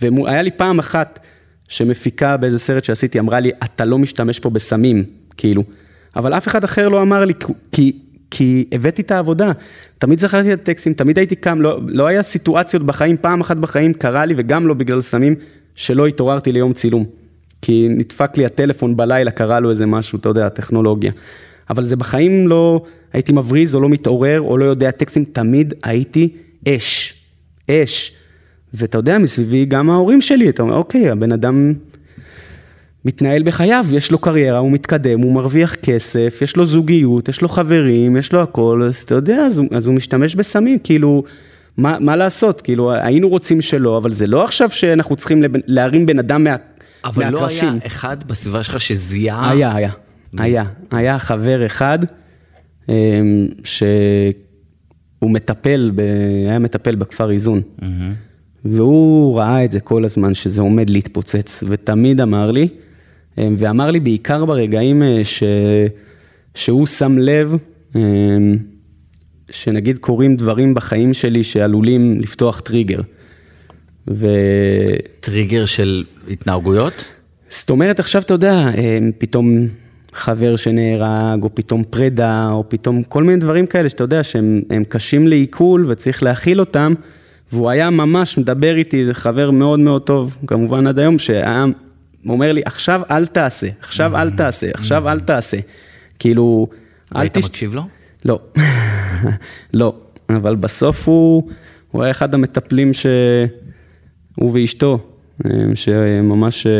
והיה לי פעם אחת שמפיקה באיזה סרט שעשיתי, אמרה לי, אתה לא משתמש פה בסמים, כאילו. אבל אף אחד אחר לא אמר לי, כי, כי הבאתי את העבודה. תמיד זכרתי את הטקסטים, תמיד הייתי קם, לא, לא היה סיטואציות בחיים, פעם אחת בחיים קרה לי, וגם לא בגלל סמים, שלא התעוררתי ליום צילום. כי נדפק לי הטלפון בלילה, קרה לו איזה משהו, אתה יודע, הטכנולוגיה. אבל זה בחיים לא הייתי מבריז או לא מתעורר או לא יודע טקסטים, תמיד הייתי אש, אש. ואתה יודע, מסביבי גם ההורים שלי, אתה אומר, אוקיי, הבן אדם מתנהל בחייו, יש לו קריירה, הוא מתקדם, הוא מרוויח כסף, יש לו זוגיות, יש לו חברים, יש לו הכל, אז אתה יודע, אז הוא, אז הוא משתמש בסמים, כאילו, מה, מה לעשות? כאילו, היינו רוצים שלא, אבל זה לא עכשיו שאנחנו צריכים להרים בן אדם מה, אבל לא מהקרשים. היה אחד בסביבה שלך שזיהה... היה, היה, היה, היה חבר אחד אמ, שהוא מטפל, ב... היה מטפל בכפר איזון. והוא ראה את זה כל הזמן, שזה עומד להתפוצץ, ותמיד אמר לי, אמ, ואמר לי בעיקר ברגעים אה, ש... שהוא שם לב, אמ, שנגיד קורים דברים בחיים שלי שעלולים לפתוח טריגר. ו... טריגר של התנהגויות? זאת אומרת, עכשיו אתה יודע, פתאום חבר שנהרג, או פתאום פרידה, או פתאום כל מיני דברים כאלה שאתה יודע שהם קשים לעיכול וצריך להכיל אותם, והוא היה ממש מדבר איתי, זה חבר מאוד מאוד טוב, כמובן עד היום, שהיה אומר לי, עכשיו אל תעשה, עכשיו אל תעשה, עכשיו אל תעשה. כאילו, אל תש... היית מקשיב לו? לא, לא, אבל בסוף הוא, הוא היה אחד המטפלים ש... הוא ואשתו, שממש אה,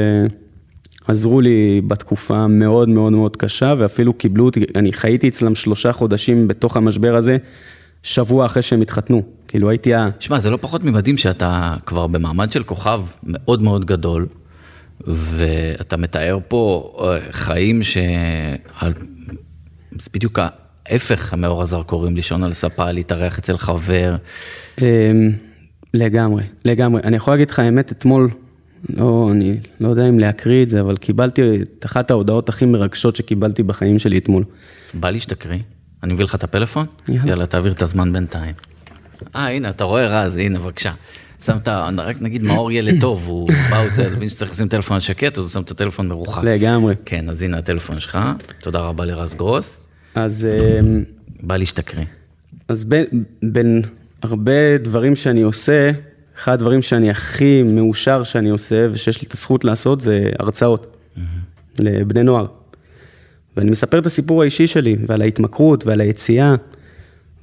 עזרו לי בתקופה מאוד מאוד מאוד קשה, ואפילו קיבלו אותי, אני חייתי אצלם שלושה חודשים בתוך המשבר הזה, שבוע אחרי שהם התחתנו. כאילו הייתי ה... שמע, זה לא פחות ממדהים שאתה כבר במעמד של כוכב מאוד מאוד גדול, ואתה מתאר פה אה, חיים ש... זה בדיוק ההפך מאור הזרקורים, לישון על ספה, להתארח אצל חבר. אמ, לגמרי, לגמרי. אני יכול להגיד לך, האמת, אתמול, לא, אני לא יודע אם להקריא את זה, אבל קיבלתי את אחת ההודעות הכי מרגשות שקיבלתי בחיים שלי אתמול. בא לי שתקריא. אני מביא לך את הפלאפון? יאללה, יאללה תעביר את הזמן בינתיים. אה, הנה, אתה רואה רז, הנה, בבקשה. שמת, רק נגיד מאור ילד טוב, הוא בא, הוא צריך, מבין שצריך לשים טלפון שקט, אז הוא שם את הטלפון מרוחק. לגמרי. כן, אז הנה הטלפון שלך, תודה רבה לרז גרוס. אז... אמ, בא לי שתקריא. אז בין, בין הרבה דברים שאני עושה, אחד הדברים שאני הכי מאושר שאני עושה, ושיש לי את הזכות לעשות, זה הרצאות mm-hmm. לבני נוער. ואני מספר את הסיפור האישי שלי, ועל ההתמכרות ועל היציאה.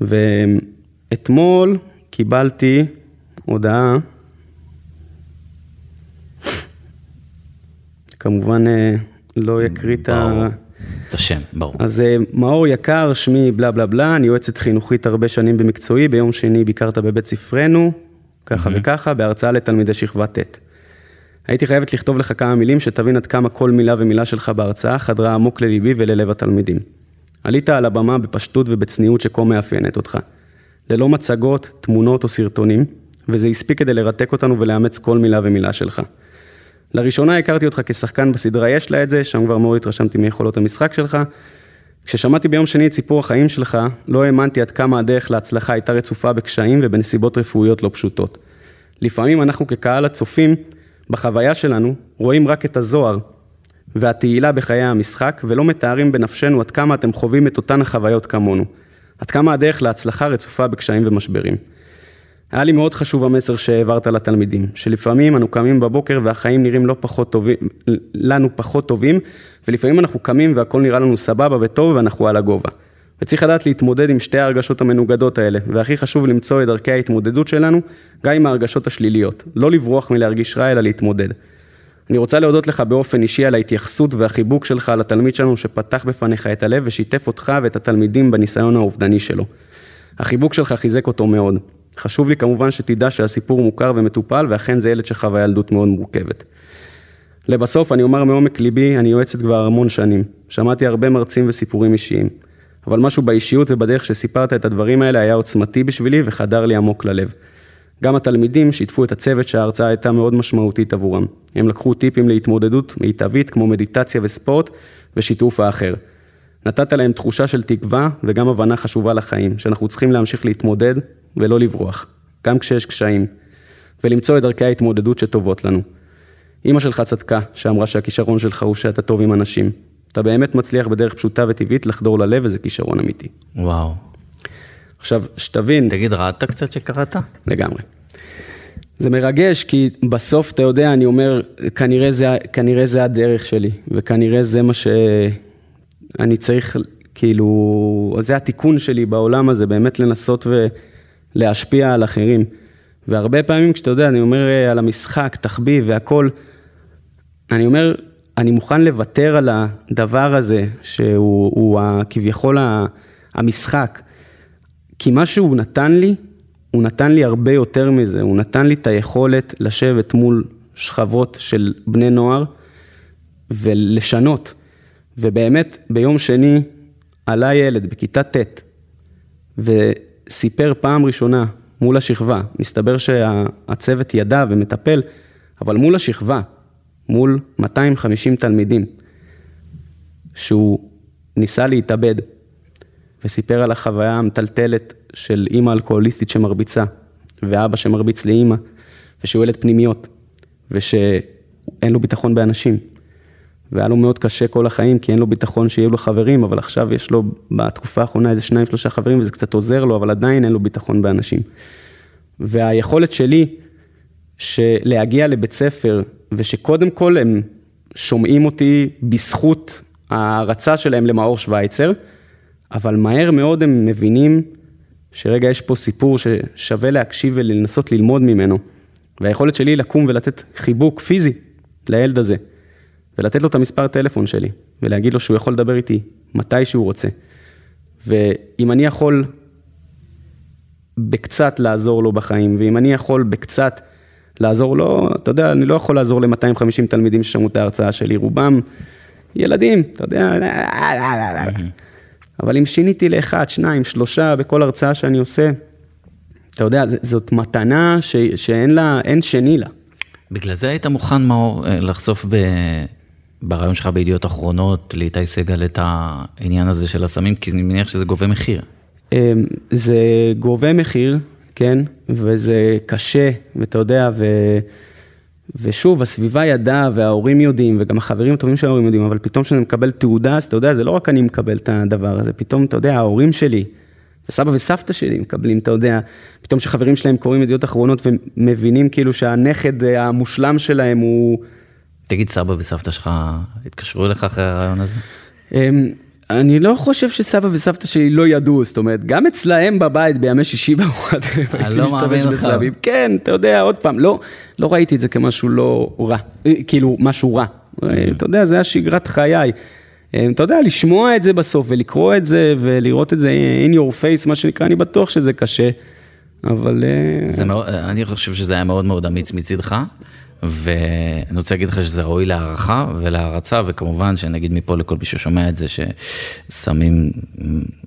ואתמול קיבלתי הודעה, כמובן אה, לא יקריא את ה... את השם, ברור. אז אה, מאור יקר, שמי בלה בלה בלה, אני יועצת חינוכית הרבה שנים במקצועי, ביום שני ביקרת בבית ספרנו, ככה mm-hmm. וככה, בהרצאה לתלמידי שכבה ט'. הייתי חייבת לכתוב לך כמה מילים שתבין עד כמה כל מילה ומילה שלך בהרצאה חדרה עמוק לליבי וללב התלמידים. עלית על הבמה בפשטות ובצניעות שכה מאפיינת אותך. ללא מצגות, תמונות או סרטונים, וזה הספיק כדי לרתק אותנו ולאמץ כל מילה ומילה שלך. לראשונה הכרתי אותך כשחקן בסדרה יש לה את זה, שם כבר מאוד התרשמתי מיכולות המשחק שלך. כששמעתי ביום שני את סיפור החיים שלך, לא האמנתי עד כמה הדרך להצלחה הייתה רצופה בקשיים ובנסיבות רפואיות לא פשוטות. לפעמים אנחנו כקהל הצופים, בחוויה שלנו, רואים רק את הזוהר והתהילה בחיי המשחק, ולא מתארים בנפשנו עד כמה אתם חווים את אותן החוויות כמונו. עד כמה הדרך להצלחה רצופה בקשיים ומשברים. היה לי מאוד חשוב המסר שהעברת לתלמידים, שלפעמים אנו קמים בבוקר והחיים נראים לא פחות טובים, לנו פחות טובים, ולפעמים אנחנו קמים והכל נראה לנו סבבה וטוב ואנחנו על הגובה. וצריך לדעת להתמודד עם שתי ההרגשות המנוגדות האלה, והכי חשוב למצוא את דרכי ההתמודדות שלנו, גם עם ההרגשות השליליות. לא לברוח מלהרגיש רע, אלא להתמודד. אני רוצה להודות לך באופן אישי על ההתייחסות והחיבוק שלך לתלמיד שלנו שפתח בפניך את הלב ושיתף אותך ואת התלמידים בניסיון האובדני שלו. החיבוק שלך חיזק אותו מאוד. חשוב לי כמובן שתדע שהסיפור מוכר ומטופל, ואכן זה ילד שחווה ילדות מאוד מורכבת. לבסוף, אני אומר מעומק ליבי, אני יועצת כבר המון שנים. שמעתי הרבה מרצים וסיפורים אישיים. אבל משהו באישיות ובדרך שסיפרת את הדברים האלה היה עוצמתי בשבילי וחדר לי עמוק ללב. גם התלמידים שיתפו את הצוות שההרצאה הייתה מאוד משמעותית עבורם. הם לקחו טיפים להתמודדות מיטבית כמו מדיטציה וספורט ושיתוף האחר. נתת להם תחושה של תקווה וגם הבנה חשובה לחיים, שאנחנו צריכים להמשיך להתמודד ולא לברוח, גם כשיש קשיים, ולמצוא את דרכי ההתמודדות שטובות לנו. אמא שלך צדקה, שאמרה שהכישרון שלך הוא שאתה טוב עם אנשים. אתה באמת מצליח בדרך פשוטה וטבעית לחדור ללב, וזה כישרון אמיתי. וואו. עכשיו, שתבין... תגיד, רעדת קצת שקראת? לגמרי. זה מרגש, כי בסוף, אתה יודע, אני אומר, כנראה זה, כנראה זה הדרך שלי, וכנראה זה מה שאני צריך, כאילו, זה התיקון שלי בעולם הזה, באמת לנסות ולהשפיע על אחרים. והרבה פעמים כשאתה יודע, אני אומר אה, על המשחק, תחביב והכל, אני אומר, אני מוכן לוותר על הדבר הזה, שהוא כביכול המשחק, כי מה שהוא נתן לי, הוא נתן לי הרבה יותר מזה, הוא נתן לי את היכולת לשבת מול שכבות של בני נוער ולשנות. ובאמת, ביום שני עלה ילד בכיתה ט' וסיפר פעם ראשונה מול השכבה, מסתבר שהצוות ידע ומטפל, אבל מול השכבה, מול 250 תלמידים, שהוא ניסה להתאבד, וסיפר על החוויה המטלטלת של אימא אלכוהוליסטית שמרביצה, ואבא שמרביץ לאימא, ושהוא ילד פנימיות, ושאין לו ביטחון באנשים. והיה לו מאוד קשה כל החיים, כי אין לו ביטחון שיהיו לו חברים, אבל עכשיו יש לו בתקופה האחרונה איזה שניים, שלושה חברים, וזה קצת עוזר לו, אבל עדיין אין לו ביטחון באנשים. והיכולת שלי, להגיע לבית ספר, ושקודם כל הם שומעים אותי בזכות ההערצה שלהם למאור שווייצר, אבל מהר מאוד הם מבינים שרגע יש פה סיפור ששווה להקשיב ולנסות ללמוד ממנו. והיכולת שלי לקום ולתת חיבוק פיזי לילד הזה, ולתת לו את המספר טלפון שלי, ולהגיד לו שהוא יכול לדבר איתי מתי שהוא רוצה. ואם אני יכול בקצת לעזור לו בחיים, ואם אני יכול בקצת לעזור לו, אתה יודע, אני לא יכול לעזור ל-250 תלמידים ששמעו את ההרצאה שלי, רובם ילדים, אתה יודע, אבל אם שיניתי לאחד, שניים, שלושה בכל הרצאה שאני עושה, אתה יודע, זאת מתנה ש, שאין לה, אין שני לה. בגלל זה היית מוכן, מאור, אה, לחשוף. ברעיון שלך בידיעות אחרונות, לאיתי סגל את העניין הזה של הסמים, כי אני מניח שזה גובה מחיר. אמ, זה גובה מחיר, כן, וזה קשה, ואתה יודע, ו... ושוב, הסביבה ידעה, וההורים יודעים, וגם החברים הטובים של ההורים יודעים, אבל פתאום כשאני מקבל תעודה, אז אתה יודע, זה לא רק אני מקבל את הדבר הזה, פתאום, אתה יודע, ההורים שלי, וסבא וסבתא שלי מקבלים, אתה יודע, פתאום שחברים שלהם קוראים ידיעות אחרונות ומבינים כאילו שהנכד המושלם שלהם הוא... תגיד, סבא וסבתא שלך התקשרו אליך אחרי הרעיון הזה? אמ, אני לא חושב שסבא וסבתא שלי לא ידעו, זאת אומרת, גם אצלהם בבית בימי שישי בארוחת ערב הייתי לא משתמש בסבים. כן, אתה יודע, עוד פעם, לא, לא ראיתי את זה כמשהו לא רע, אה, כאילו, משהו רע. Mm. אתה יודע, זה היה שגרת חיי. אה, אתה יודע, לשמוע את זה בסוף ולקרוא את זה ולראות את זה in your face, מה שנקרא, אני בטוח שזה קשה, אבל... אה, זה מאוד, אני חושב שזה היה מאוד מאוד אמיץ מצידך. ואני רוצה להגיד לך שזה ראוי להערכה ולהערצה, וכמובן שנגיד מפה לכל מי ששומע את זה, ששמים,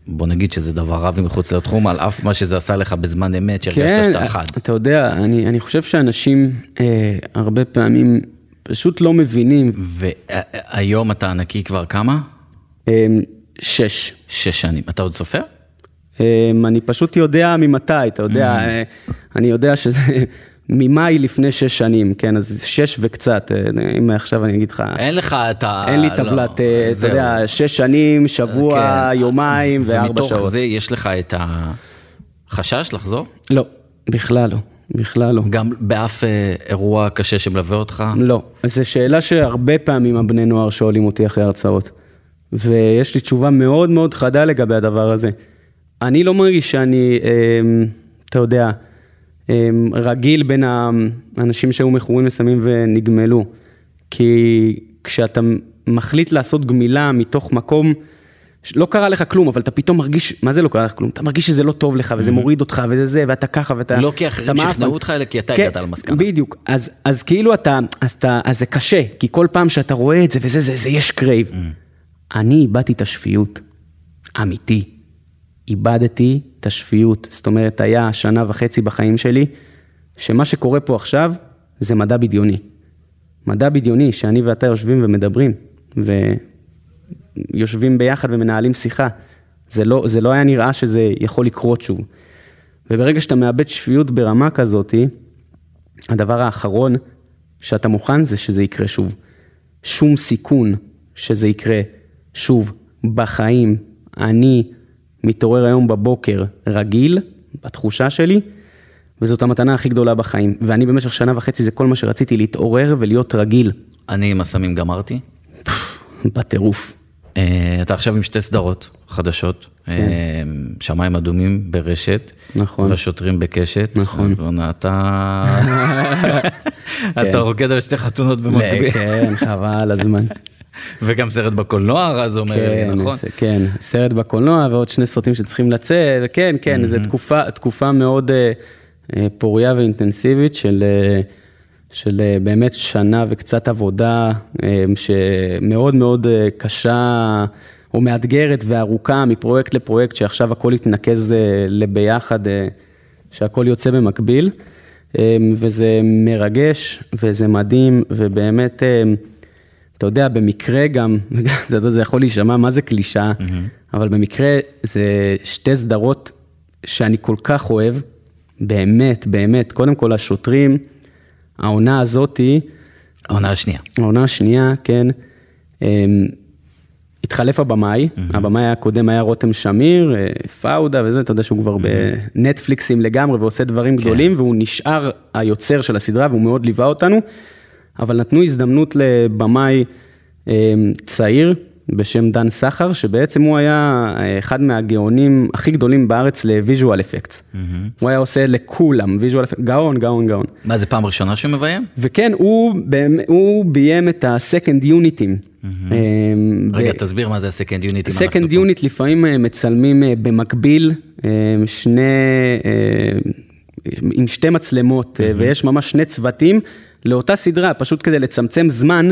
בוא נגיד שזה דבר רע ומחוץ לתחום, על אף מה שזה עשה לך בזמן אמת, שהרגשת כן, שאתה חד. אתה יודע, אני, אני חושב שאנשים אה, הרבה פעמים פשוט לא מבינים. והיום אתה נקי כבר כמה? אה, שש. שש שנים. אתה עוד סופר? אה, אני פשוט יודע ממתי, אתה יודע, mm. אה, אני יודע שזה... ממאי לפני שש שנים, כן, אז שש וקצת, אה, אם עכשיו אני אגיד לך... אין לך את ה... אין לי טבלת, לא, אתה יודע, שש שנים, שבוע, כן. יומיים וארבע שעות. ומתוך זה יש לך את החשש לחזור? לא, בכלל לא. בכלל לא. גם באף אה, אירוע קשה שמלווה אותך? לא. זו שאלה שהרבה פעמים הבני נוער שואלים אותי אחרי הרצאות. ויש לי תשובה מאוד מאוד חדה לגבי הדבר הזה. אני לא מרגיש שאני, אה, אתה יודע, רגיל בין האנשים שהיו מכורים לסמים ונגמלו. כי כשאתה מחליט לעשות גמילה מתוך מקום, לא קרה לך כלום, אבל אתה פתאום מרגיש, מה זה לא קרה לך כלום? אתה מרגיש שזה לא טוב לך, וזה mm-hmm. מוריד אותך, וזה זה, ואתה ככה, ואתה... לא כי אחרים שכנעו אותך, אלא כי אתה כן, הגעת למסקנה. בדיוק. אז, אז כאילו אתה, אז, אתה, אז זה קשה, כי כל פעם שאתה רואה את זה, וזה, זה, זה יש crave. Mm-hmm. אני איבדתי את השפיות, אמיתי. איבדתי את השפיות. זאת אומרת, היה שנה וחצי בחיים שלי, שמה שקורה פה עכשיו זה מדע בדיוני. מדע בדיוני, שאני ואתה יושבים ומדברים, ויושבים ביחד ומנהלים שיחה. זה לא, זה לא היה נראה שזה יכול לקרות שוב. וברגע שאתה מאבד שפיות ברמה כזאתי, הדבר האחרון שאתה מוכן זה שזה יקרה שוב. שום סיכון שזה יקרה שוב בחיים. אני מתעורר היום בבוקר רגיל, בתחושה שלי, וזאת המתנה הכי גדולה בחיים. ואני במשך שנה וחצי זה כל מה שרציתי, להתעורר ולהיות רגיל. אני עם הסמים גמרתי. בטירוף. אה, אתה עכשיו עם שתי סדרות חדשות, כן. אה, שמיים אדומים ברשת, נכון, והשוטרים בקשת, נכון, אתה אתה רוקד על שתי חתונות במקביל, כן, חבל הזמן. וגם סרט בקולנוע, אז אומר כן, לי, נכון? כן, סרט בקולנוע ועוד שני סרטים שצריכים לצאת, כן, כן, mm-hmm. זו תקופה, תקופה מאוד uh, פוריה ואינטנסיבית של, uh, של uh, באמת שנה וקצת עבודה uh, שמאוד מאוד uh, קשה או מאתגרת וארוכה מפרויקט לפרויקט, שעכשיו הכל יתנקז לביחד, שהכל יוצא במקביל, וזה מרגש וזה מדהים, ובאמת... אתה יודע, במקרה גם, זה יכול להישמע מה זה קלישאה, mm-hmm. אבל במקרה זה שתי סדרות שאני כל כך אוהב, באמת, באמת, קודם כל השוטרים, העונה הזאתי, העונה השנייה. העונה השנייה, כן, התחלף הבמאי, mm-hmm. הבמאי הקודם היה רותם שמיר, אה, פאודה וזה, אתה יודע שהוא כבר mm-hmm. בנטפליקסים לגמרי ועושה דברים כן. גדולים, והוא נשאר היוצר של הסדרה והוא מאוד ליווה אותנו, אבל נתנו הזדמנות לבמאי אה, צעיר בשם דן סחר, שבעצם הוא היה אה, אחד מהגאונים הכי גדולים בארץ ל visual effects. Mm-hmm. הוא היה עושה לכולם visual effects, גאון, גאון, גאון. מה, זה פעם ראשונה שהוא מביים? וכן, הוא, הוא ביים את ה-Second Unit'ים. רגע, תסביר מה זה ה-Second Unit. Second Unit לפעמים אה, מצלמים אה, במקביל, שני, עם שתי מצלמות, ויש ממש שני צוותים לאותה סדרה, פשוט כדי לצמצם זמן.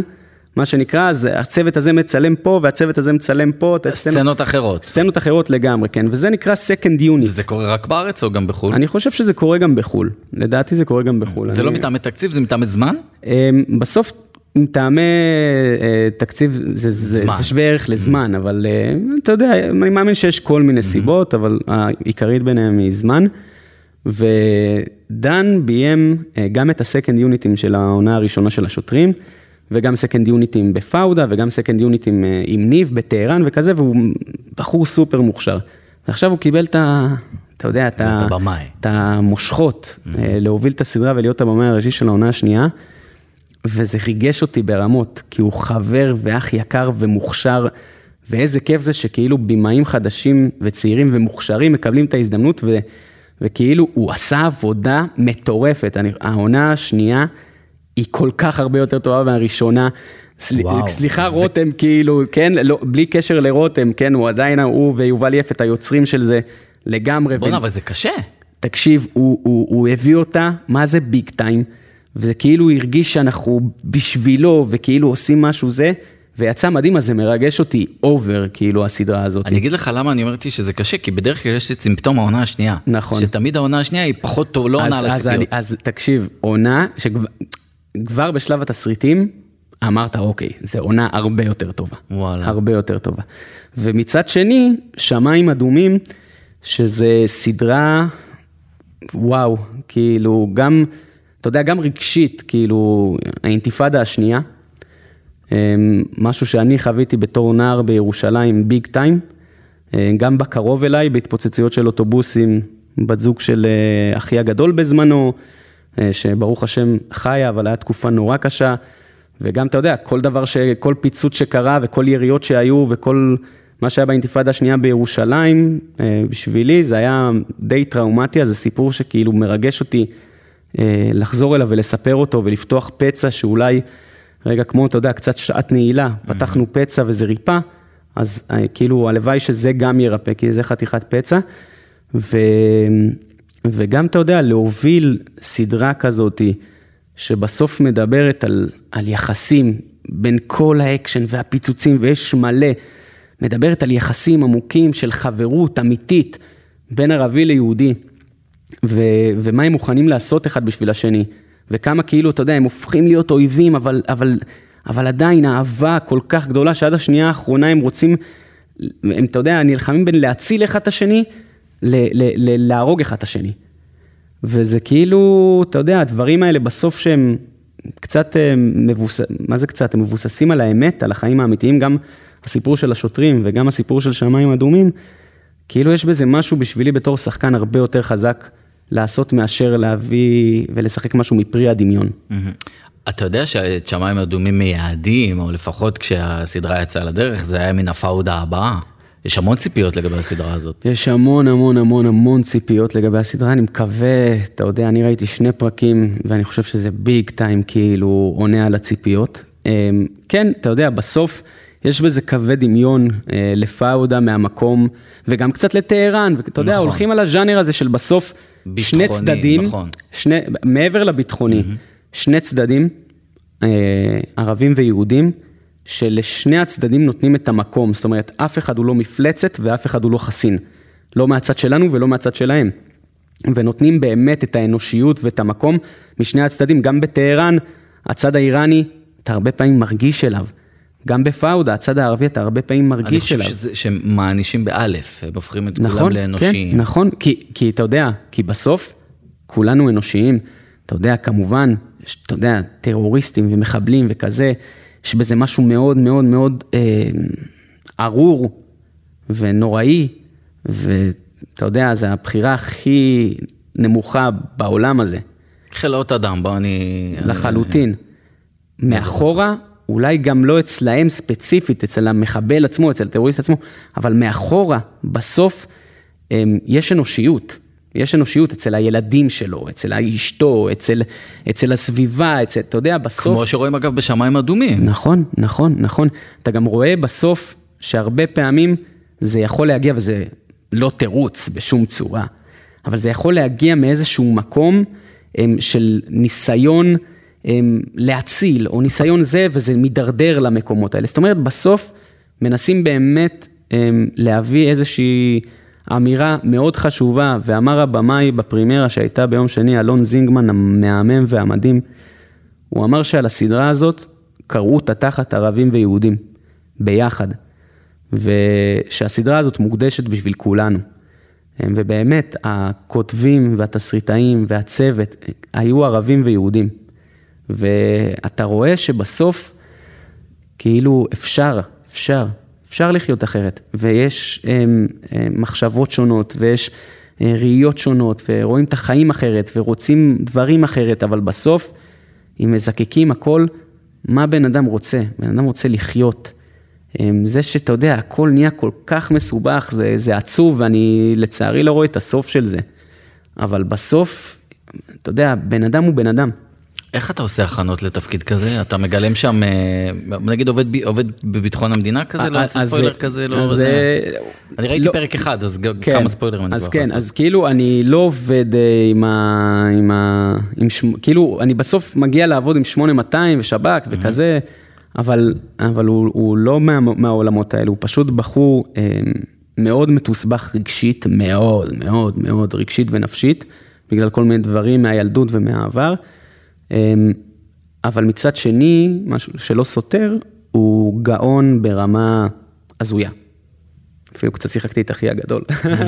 מה שנקרא, אז הצוות הזה מצלם פה והצוות הזה מצלם פה. סצנות אחרות. סצנות אחרות לגמרי, כן, וזה נקרא Second Unit. וזה קורה רק בארץ או גם בחו"ל? אני חושב שזה קורה גם בחו"ל, לדעתי זה קורה גם בחו"ל. זה לא מטעמי תקציב, זה מטעמי זמן? בסוף מטעמי אה, תקציב זה, זה, זה שווה ערך לזמן, אבל אה, אתה יודע, אני מאמין שיש כל מיני סיבות, אבל העיקרית ביניהם היא זמן. ודן ביים אה, גם את ה second unit ים של העונה הראשונה של השוטרים, וגם second unit ים בפאודה, וגם second unit ים עם ניב בטהרן וכזה, והוא בחור סופר מוכשר. ועכשיו הוא קיבל את ה... אתה יודע, את, ה, את המושכות להוביל את הסדרה ולהיות הבמאי הראשי של העונה השנייה. וזה ריגש אותי ברמות, כי הוא חבר ואח יקר ומוכשר, ואיזה כיף זה שכאילו במאים חדשים וצעירים ומוכשרים מקבלים את ההזדמנות, ו, וכאילו הוא עשה עבודה מטורפת. אני, העונה השנייה היא כל כך הרבה יותר טובה מהראשונה. סל, סליחה זה... רותם, כאילו, כן, לא, בלי קשר לרותם, כן, הוא עדיין, הוא ויובל יפת היוצרים של זה לגמרי. בוא'נה, ו... אבל זה קשה. תקשיב, הוא, הוא, הוא הביא אותה, מה זה big time? וזה כאילו הרגיש שאנחנו בשבילו, וכאילו עושים משהו זה, ויצא מדהים, אז זה מרגש אותי over, כאילו, הסדרה הזאת. אני אגיד לך למה אני אומרתי שזה קשה, כי בדרך כלל יש את סימפטום העונה השנייה. נכון. שתמיד העונה השנייה היא פחות טוב, לא עונה על הציפיות. אז, אז תקשיב, עונה שכבר בשלב התסריטים, אמרת, אוקיי, זו עונה הרבה יותר טובה. וואלה. הרבה יותר טובה. ומצד שני, שמיים אדומים, שזה סדרה, וואו, כאילו, גם... אתה יודע, גם רגשית, כאילו, האינתיפאדה השנייה, משהו שאני חוויתי בתור נער בירושלים, ביג טיים, אה, גם בקרוב אליי, בהתפוצצויות של אוטובוסים, בת זוג של אה, אחי הגדול בזמנו, אה, שברוך השם חיה, אבל הייתה תקופה נורא קשה, וגם, אתה יודע, כל דבר, ש... כל פיצוץ שקרה וכל יריות שהיו וכל מה שהיה באינתיפאדה השנייה בירושלים, בשבילי זה היה די טראומטי, אז זה סיפור שכאילו מרגש אותי. אה, לחזור אליו ולספר אותו ולפתוח פצע שאולי, רגע, כמו, אתה יודע, קצת שעת נעילה, פתחנו פצע וזה ריפא, אז אה, כאילו, הלוואי שזה גם ירפא, כי זה חתיכת פצע. ו... וגם, אתה יודע, להוביל סדרה כזאתי, שבסוף מדברת על, על יחסים בין כל האקשן והפיצוצים, ויש מלא, מדברת על יחסים עמוקים של חברות אמיתית בין ערבי ליהודי. ו, ומה הם מוכנים לעשות אחד בשביל השני, וכמה כאילו, אתה יודע, הם הופכים להיות אויבים, אבל, אבל, אבל עדיין אהבה כל כך גדולה, שעד השנייה האחרונה הם רוצים, הם, אתה יודע, נלחמים בין להציל אחד את השני, ל, ל, ל, להרוג אחד את השני. וזה כאילו, אתה יודע, הדברים האלה בסוף שהם קצת אה, מבוססים, מה זה קצת? הם מבוססים על האמת, על החיים האמיתיים, גם הסיפור של השוטרים וגם הסיפור של שמיים אדומים, כאילו יש בזה משהו בשבילי בתור שחקן הרבה יותר חזק לעשות מאשר להביא ולשחק משהו מפרי הדמיון. אתה יודע שאת שמיים אדומים מייעדים, או לפחות כשהסדרה יצאה לדרך, זה היה מן הפאודה הבאה. יש המון ציפיות לגבי הסדרה הזאת. יש המון המון המון המון ציפיות לגבי הסדרה, אני מקווה, אתה יודע, אני ראיתי שני פרקים, ואני חושב שזה ביג טיים, כאילו, עונה על הציפיות. אמ, כן, אתה יודע, בסוף יש בזה קווי דמיון אה, לפאודה מהמקום, וגם קצת לטהרן, ואתה יודע, נכון. הולכים על הז'אנר הזה של בסוף... ביטחוני, שני צדדים, נכון. שני, מעבר לביטחוני, mm-hmm. שני צדדים, אה, ערבים ויהודים, שלשני הצדדים נותנים את המקום, זאת אומרת, אף אחד הוא לא מפלצת ואף אחד הוא לא חסין. לא מהצד שלנו ולא מהצד שלהם. ונותנים באמת את האנושיות ואת המקום משני הצדדים, גם בטהרן, הצד האיראני, אתה הרבה פעמים מרגיש אליו. גם בפאודה, הצד הערבי, אתה הרבה פעמים מרגיש אליו. אני חושב שהם מענישים באלף, הם הופכים את נכון, כולם לאנושיים. כן, נכון, כי, כי אתה יודע, כי בסוף כולנו אנושיים. אתה יודע, כמובן, אתה יודע, טרוריסטים ומחבלים וכזה, יש בזה משהו מאוד מאוד מאוד אה, ארור ונוראי, ואתה יודע, זו הבחירה הכי נמוכה בעולם הזה. חלאות אדם, בוא אני... לחלוטין. מאחורה, אולי גם לא אצלהם ספציפית, אצל המחבל עצמו, אצל הטרוריסט עצמו, אבל מאחורה, בסוף, אמ, יש אנושיות. יש אנושיות אצל הילדים שלו, אצל אשתו, אצל, אצל הסביבה, אצל, אתה יודע, בסוף... כמו שרואים אגב בשמיים אדומים. נכון, נכון, נכון. אתה גם רואה בסוף שהרבה פעמים זה יכול להגיע, וזה לא תירוץ בשום צורה, אבל זה יכול להגיע מאיזשהו מקום אמ, של ניסיון להציל, או ניסיון זה, וזה מידרדר למקומות האלה. זאת אומרת, בסוף מנסים באמת אמ, להביא איזושהי אמירה מאוד חשובה, ואמר הבמאי בפרימרה שהייתה ביום שני, אלון זינגמן המהמם והמדהים, הוא אמר שעל הסדרה הזאת קראו אותה תחת ערבים ויהודים, ביחד, ושהסדרה הזאת מוקדשת בשביל כולנו. ובאמת, הכותבים והתסריטאים והצוות היו ערבים ויהודים. ואתה רואה שבסוף, כאילו אפשר, אפשר, אפשר לחיות אחרת, ויש הם, הם, מחשבות שונות, ויש אה, ראיות שונות, ורואים את החיים אחרת, ורוצים דברים אחרת, אבל בסוף, אם מזקקים הכל, מה בן אדם רוצה? בן אדם רוצה לחיות. זה שאתה יודע, הכל נהיה כל כך מסובך, זה, זה עצוב, ואני לצערי לא רואה את הסוף של זה. אבל בסוף, אתה יודע, בן אדם הוא בן אדם. איך אתה עושה הכנות לתפקיד כזה? אתה מגלם שם, אה, נגיד עובד, עובד בביטחון המדינה כזה? לא עושה ספוילר כזה? לא אז, אני ראיתי לא, פרק אחד, אז כן, כמה ספוילרים אני אז כן, לעשות. אז כאילו אני לא עובד אה, עם ה... עם ה עם ש, כאילו, אני בסוף מגיע לעבוד עם 8200 ושב"כ וכזה, אבל, אבל הוא, הוא לא מה, מהעולמות האלו, הוא פשוט בחור אה, מאוד מתוסבך רגשית, מאוד מאוד מאוד רגשית ונפשית, בגלל כל מיני דברים מהילדות ומהעבר. אמ, אבל מצד שני, משהו שלא סותר, הוא גאון ברמה הזויה. אפילו קצת שיחקתי את אחי הגדול.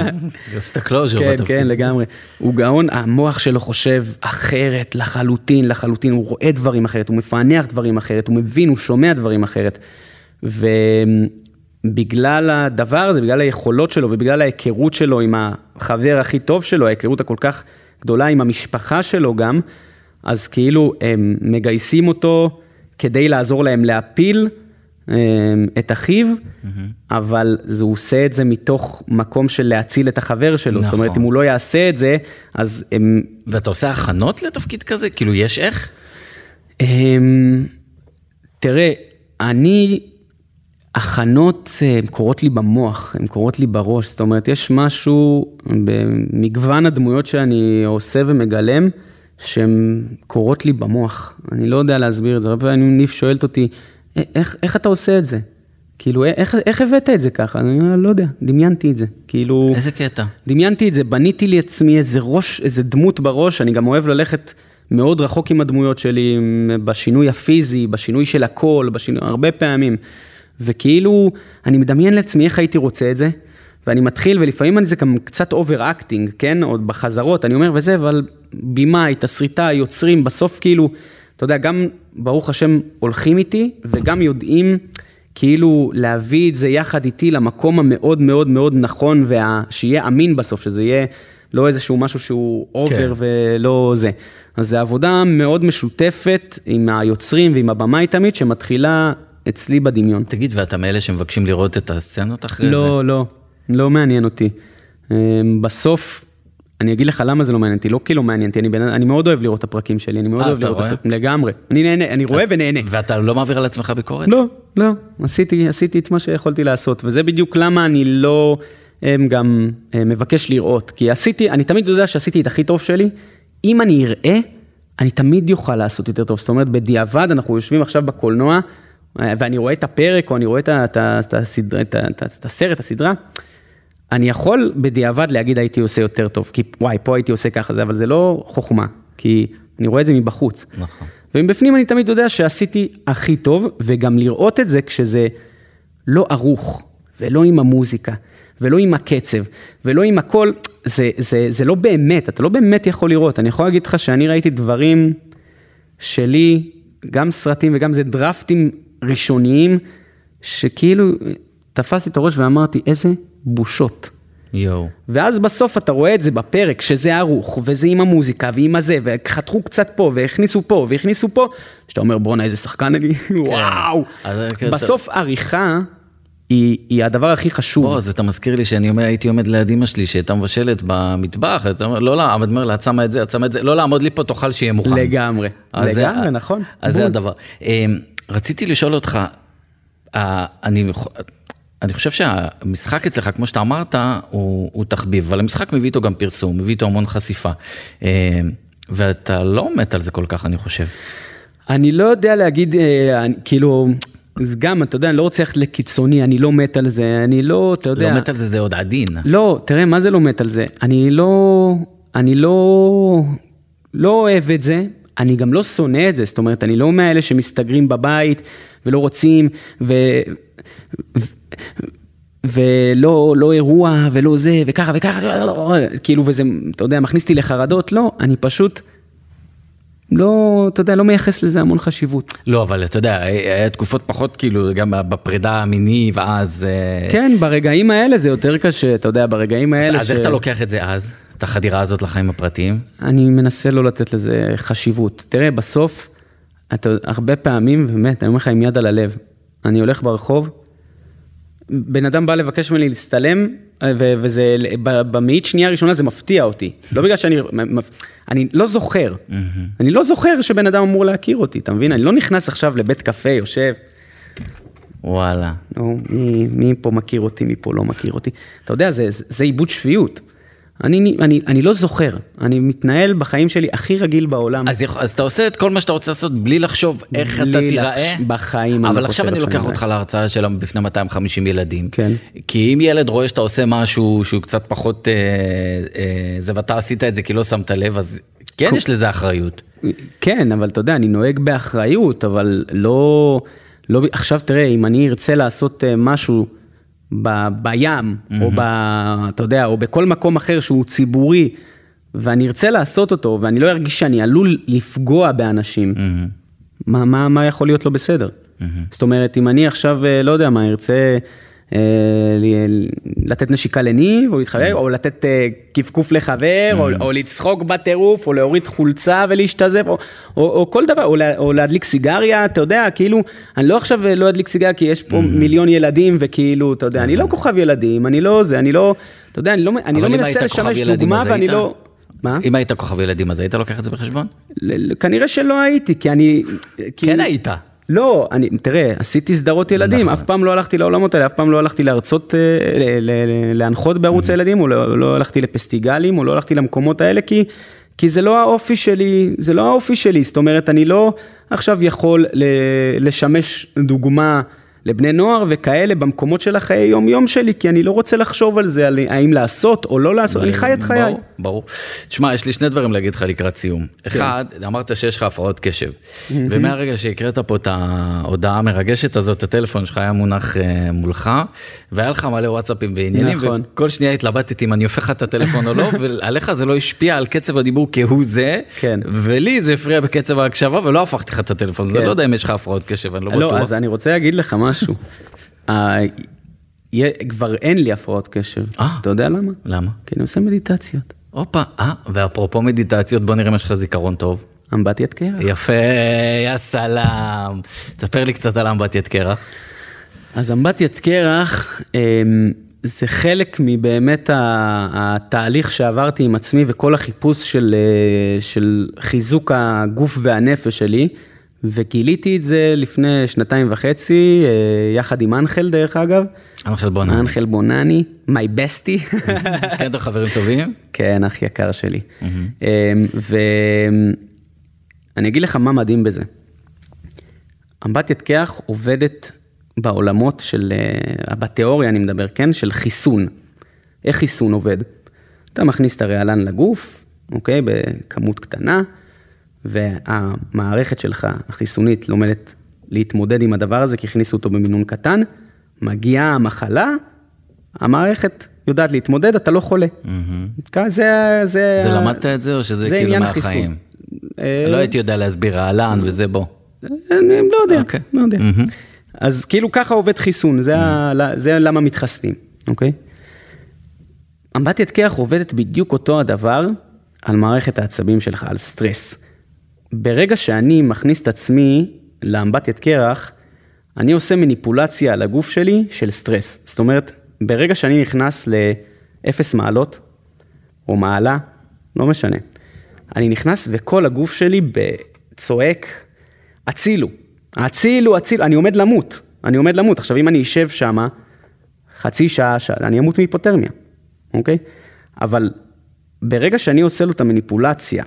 עשית closure כן, כן, לגמרי. הוא גאון, המוח שלו חושב אחרת לחלוטין, לחלוטין, הוא רואה דברים אחרת, הוא מפענח דברים אחרת, הוא מבין, הוא שומע דברים אחרת. ובגלל הדבר הזה, בגלל היכולות שלו ובגלל ההיכרות שלו עם החבר הכי טוב שלו, ההיכרות הכל כך גדולה עם המשפחה שלו גם, אז כאילו הם מגייסים אותו כדי לעזור להם להפיל הם, את אחיו, mm-hmm. אבל זה, הוא עושה את זה מתוך מקום של להציל את החבר שלו. נכון. זאת אומרת, אם הוא לא יעשה את זה, אז הם... ואתה עושה הכנות לתפקיד כזה? כאילו, יש איך? הם, תראה, אני, הכנות הן קורות לי במוח, הן קורות לי בראש. זאת אומרת, יש משהו במגוון הדמויות שאני עושה ומגלם. שהן קורות לי במוח, אני לא יודע להסביר את זה, הרבה פעמים ניף שואלת אותי, איך, איך אתה עושה את זה? כאילו, איך, איך הבאת את זה ככה? אני לא יודע, דמיינתי את זה, כאילו... איזה קטע? דמיינתי את זה, בניתי לי עצמי איזה ראש, איזה דמות בראש, אני גם אוהב ללכת מאוד רחוק עם הדמויות שלי, בשינוי הפיזי, בשינוי של הקול, בשינוי, הרבה פעמים. וכאילו, אני מדמיין לעצמי איך הייתי רוצה את זה, ואני מתחיל, ולפעמים זה גם קצת overacting, כן? עוד בחזרות, אני אומר וזה, אבל במאי, תסריטאי, יוצרים, בסוף כאילו, אתה יודע, גם ברוך השם הולכים איתי, וגם יודעים כאילו להביא את זה יחד איתי למקום המאוד מאוד מאוד נכון, ושיהיה אמין בסוף, שזה יהיה לא איזשהו משהו שהוא אובר כן. ולא זה. אז זו עבודה מאוד משותפת עם היוצרים ועם הבמאי תמיד, שמתחילה אצלי בדמיון. תגיד, ואתה מאלה שמבקשים לראות את הסצנות אחרי לא, זה? לא, לא, לא מעניין אותי. אמ, בסוף, אני אגיד לך למה זה לא מעניין אותי, לא כי לא מעניין אותי, אני, אני מאוד אוהב לראות את הפרקים שלי, אני מאוד 아, אה, אוהב לראות את הסרטים, לגמרי. אני נהנה, אני רואה ונהנה. ואתה לא מעביר על עצמך ביקורת? לא, לא, עשיתי, עשיתי את מה שיכולתי לעשות, וזה בדיוק למה אני לא הם, גם הם, מבקש לראות, כי עשיתי, אני תמיד יודע שעשיתי את הכי טוב שלי, אם אני אראה, אני תמיד יוכל לעשות יותר טוב, זאת אומרת, בדיעבד אנחנו יושבים עכשיו בקולנוע, ואני רואה את הפרק, או אני רואה את, את, את, הסדרה, את, את, את הסרט, הסדרה, אני יכול בדיעבד להגיד הייתי עושה יותר טוב, כי וואי, פה הייתי עושה ככה, אבל זה לא חוכמה, כי אני רואה את זה מבחוץ. נכון. ומבפנים אני תמיד יודע שעשיתי הכי טוב, וגם לראות את זה כשזה לא ערוך, ולא עם המוזיקה, ולא עם הקצב, ולא עם הכל, זה, זה, זה לא באמת, אתה לא באמת יכול לראות. אני יכול להגיד לך שאני ראיתי דברים שלי, גם סרטים וגם זה דרפטים ראשוניים, שכאילו תפסתי את הראש ואמרתי, איזה בושות. יואו. ואז בסוף אתה רואה את זה בפרק, שזה ערוך, וזה עם המוזיקה, ועם הזה, וחתכו קצת פה, והכניסו פה, והכניסו פה, שאתה אומר, בואנה, איזה שחקן אני, וואו. אז כן, בסוף עריכה היא, היא הדבר הכי חשוב. בוא, אז אתה מזכיר לי שאני אומר, הייתי עומד ליד אמא שלי שהייתה מבשלת במטבח, אתה אומר, לא, לא, אבל אומר לה, את שמה את זה, את שמה את זה, לא לעמוד לי פה, תאכל שיהיה מוכן. לגמרי, אז זה- לגמרי, נכון. אז זה בול. הדבר. אמ, רציתי לשאול אותך, אה, אני, אני חושב שהמשחק אצלך, כמו שאתה אמרת, הוא, הוא תחביב, אבל המשחק מביא איתו גם פרסום, מביא איתו המון חשיפה. אמ, ואתה לא מת על זה כל כך, אני חושב. אני לא יודע להגיד, אה, כאילו, אז גם, אתה יודע, אני לא רוצה ללכת לקיצוני, אני לא מת על זה, אני לא, אתה יודע... לא מת על זה, זה עוד עדין. לא, תראה, מה זה לא מת על זה? אני לא, אני לא, לא אוהב את זה, אני גם לא שונא את זה, זאת אומרת, אני לא מאלה שמסתגרים בבית ולא רוצים, ו... ו- ולא לא אירוע ולא זה וככה וככה, לא, לא, לא, כאילו וזה, אתה יודע, מכניס אותי לחרדות, לא, אני פשוט לא, אתה יודע, לא מייחס לזה המון חשיבות. לא, אבל אתה יודע, היה תקופות פחות כאילו, גם בפרידה המיני, ואז... אה, כן, ברגעים האלה זה יותר קשה, אתה יודע, ברגעים האלה אז איך אתה לוקח את זה אז, את החדירה הזאת לחיים הפרטיים? אני מנסה לא לתת לזה חשיבות. תראה, בסוף, אתה, הרבה פעמים, באמת, אני אומר לך עם יד על הלב, אני הולך ברחוב, בן אדם בא לבקש ממני להצטלם, ו- וזה, במאית שנייה הראשונה זה מפתיע אותי. לא בגלל שאני, אני לא זוכר. אני לא זוכר שבן אדם אמור להכיר אותי, אתה מבין? אני לא נכנס עכשיו לבית קפה, יושב, וואלה. נו, מי, מי פה מכיר אותי, מי פה לא מכיר אותי. אתה יודע, זה, זה, זה עיבוד שפיות. אני, אני, אני לא זוכר, אני מתנהל בחיים שלי הכי רגיל בעולם. אז, יכול- אז אתה עושה את כל מה שאתה רוצה לעשות בלי לחשוב איך בלי אתה תיראה? בחיים אני אבל לא עכשיו חושב אני לוקח אותך להרצאה שלה בפני 250 ילדים. כן. כי אם ילד רואה שאתה עושה משהו שהוא קצת פחות אה, אה, זה ואתה עשית את זה כי לא שמת לב, אז כן יש לזה אחריות. כן, אבל אתה יודע, אני נוהג באחריות, אבל לא, לא, עכשיו תראה, אם אני ארצה לעשות אה, משהו ב, בים, או ב, אתה יודע, או בכל מקום אחר שהוא ציבורי, ואני ארצה לעשות אותו, ואני לא ארגיש שאני עלול לפגוע באנשים, מה, מה, מה יכול להיות לא בסדר? זאת אומרת, אם אני עכשיו, אה, לא יודע מה, ארצה לתת נשיקה לניב, או להתחבר, או לתת אה, כפכוף לחבר, או, או לצחוק בטירוף, או להוריד חולצה ולהשתזף, או, כל דבר, או, לה, או להדליק סיגריה, אתה יודע, כאילו, אני לא עכשיו אה, לא אדליק סיגריה כי יש פה מיליון ילדים, וכאילו, אתה יודע, אני לא כוכב ילדים, אני לא זה, אני לא, אתה יודע, אני לא, לא מנסה לשמש דוגמה, ואני? לא... מה? אם היית כוכב ילדים אז היית לוקח את זה בחשבון? כנראה שלא הייתי, כי אני... כן היית. לא, אני, תראה, עשיתי סדרות ילדים, נכון. אף פעם לא הלכתי לעולמות האלה, אף פעם לא הלכתי להרצות, אה, להנחות בערוץ Mm-hmm. הילדים, או לא, לא הלכתי לפסטיגלים, או לא הלכתי למקומות האלה, כי, כי זה לא האופי שלי, זה לא האופי שלי, זאת אומרת, אני לא עכשיו יכול לשמש דוגמה לבני נוער וכאלה במקומות של החיי יום יום שלי, כי אני לא רוצה לחשוב על זה, על האם לעשות או לא לעשות, אני חי את חיי. ברור, ברור. תשמע, יש לי שני דברים להגיד לך לקראת סיום. אחד, אמרת שיש לך הפרעות קשב. ומהרגע שהקראת פה את ההודעה המרגשת הזאת, הטלפון שלך היה מונח אה, מולך, והיה לך מלא וואטסאפים ועניינים, נכון. וכל שנייה התלבטתי אם אני הופך את הטלפון או לא, ועליך זה לא השפיע על קצב הדיבור כהוא זה, כן. ולי זה הפריע בקצב ההקשבה ולא הפכתי לך את הטלפון, אז כן. אני לא יודע אם יש לך הפרעות קשב, אני לא לא, בטוח. משהו. ה- יה- כבר אין לי הפרעות קשב. אה. אתה יודע למה? למה? כי אני עושה מדיטציות. הופה, אה, ואפרופו מדיטציות, בוא נראה אם יש לך זיכרון טוב. אמבטיית קרח. יפה, יא סלאם. תספר לי קצת על אמבטיית קרח. אז אמבטיית קרח אמ, זה חלק מבאמת התהליך שעברתי עם עצמי וכל החיפוש של, אה, של חיזוק הגוף והנפש שלי, וגיליתי את זה לפני שנתיים וחצי, אה, יחד עם אנחל דרך אגב. אנחל בונן. אנחל בונני, my bestie. כן, אתם חברים טובים? כן, אח יקר שלי. ואני אגיד לך מה מדהים בזה. אמבטיית קרח עובדת בעולמות של, אה, בתיאוריה אני מדבר, כן? של חיסון. איך חיסון עובד? אתה מכניס את הרעלן לגוף, אוקיי? בכמות קטנה, והמערכת שלך, החיסונית, לומדת להתמודד עם הדבר הזה, כי הכניסו אותו במינון קטן, מגיעה המחלה, המערכת יודעת להתמודד, אתה לא חולה. כ- זה, זה, זה למדת את זה או שזה כאילו עניין מהחיים? אה, לא הייתי יודע להסביר רעלן וזה בוא. אני לא יודע, אוקיי. לא יודע. מהמם. אז כאילו ככה עובד חיסון, זה, ה, זה למה מתחסנים, אוקיי? אמבטיית קרח עובדת בדיוק אותו הדבר על מערכת העצבים שלך, על סטרס. ברגע שאני מכניס את עצמי לאמבטיית קרח, אני עושה מניפולציה על הגוף שלי של סטרס. זאת אומרת, ברגע שאני נכנס לאפס מעלות, או מעלה, לא משנה, אני נכנס וכל הגוף שלי צועק, הצילו, הצילו, הצילו, אני עומד למות, אני עומד למות. עכשיו, אם אני אשב שם חצי שעה, שעה, אני אמות מהיפותרמיה, אוקיי? אבל ברגע שאני עושה לו את המניפולציה,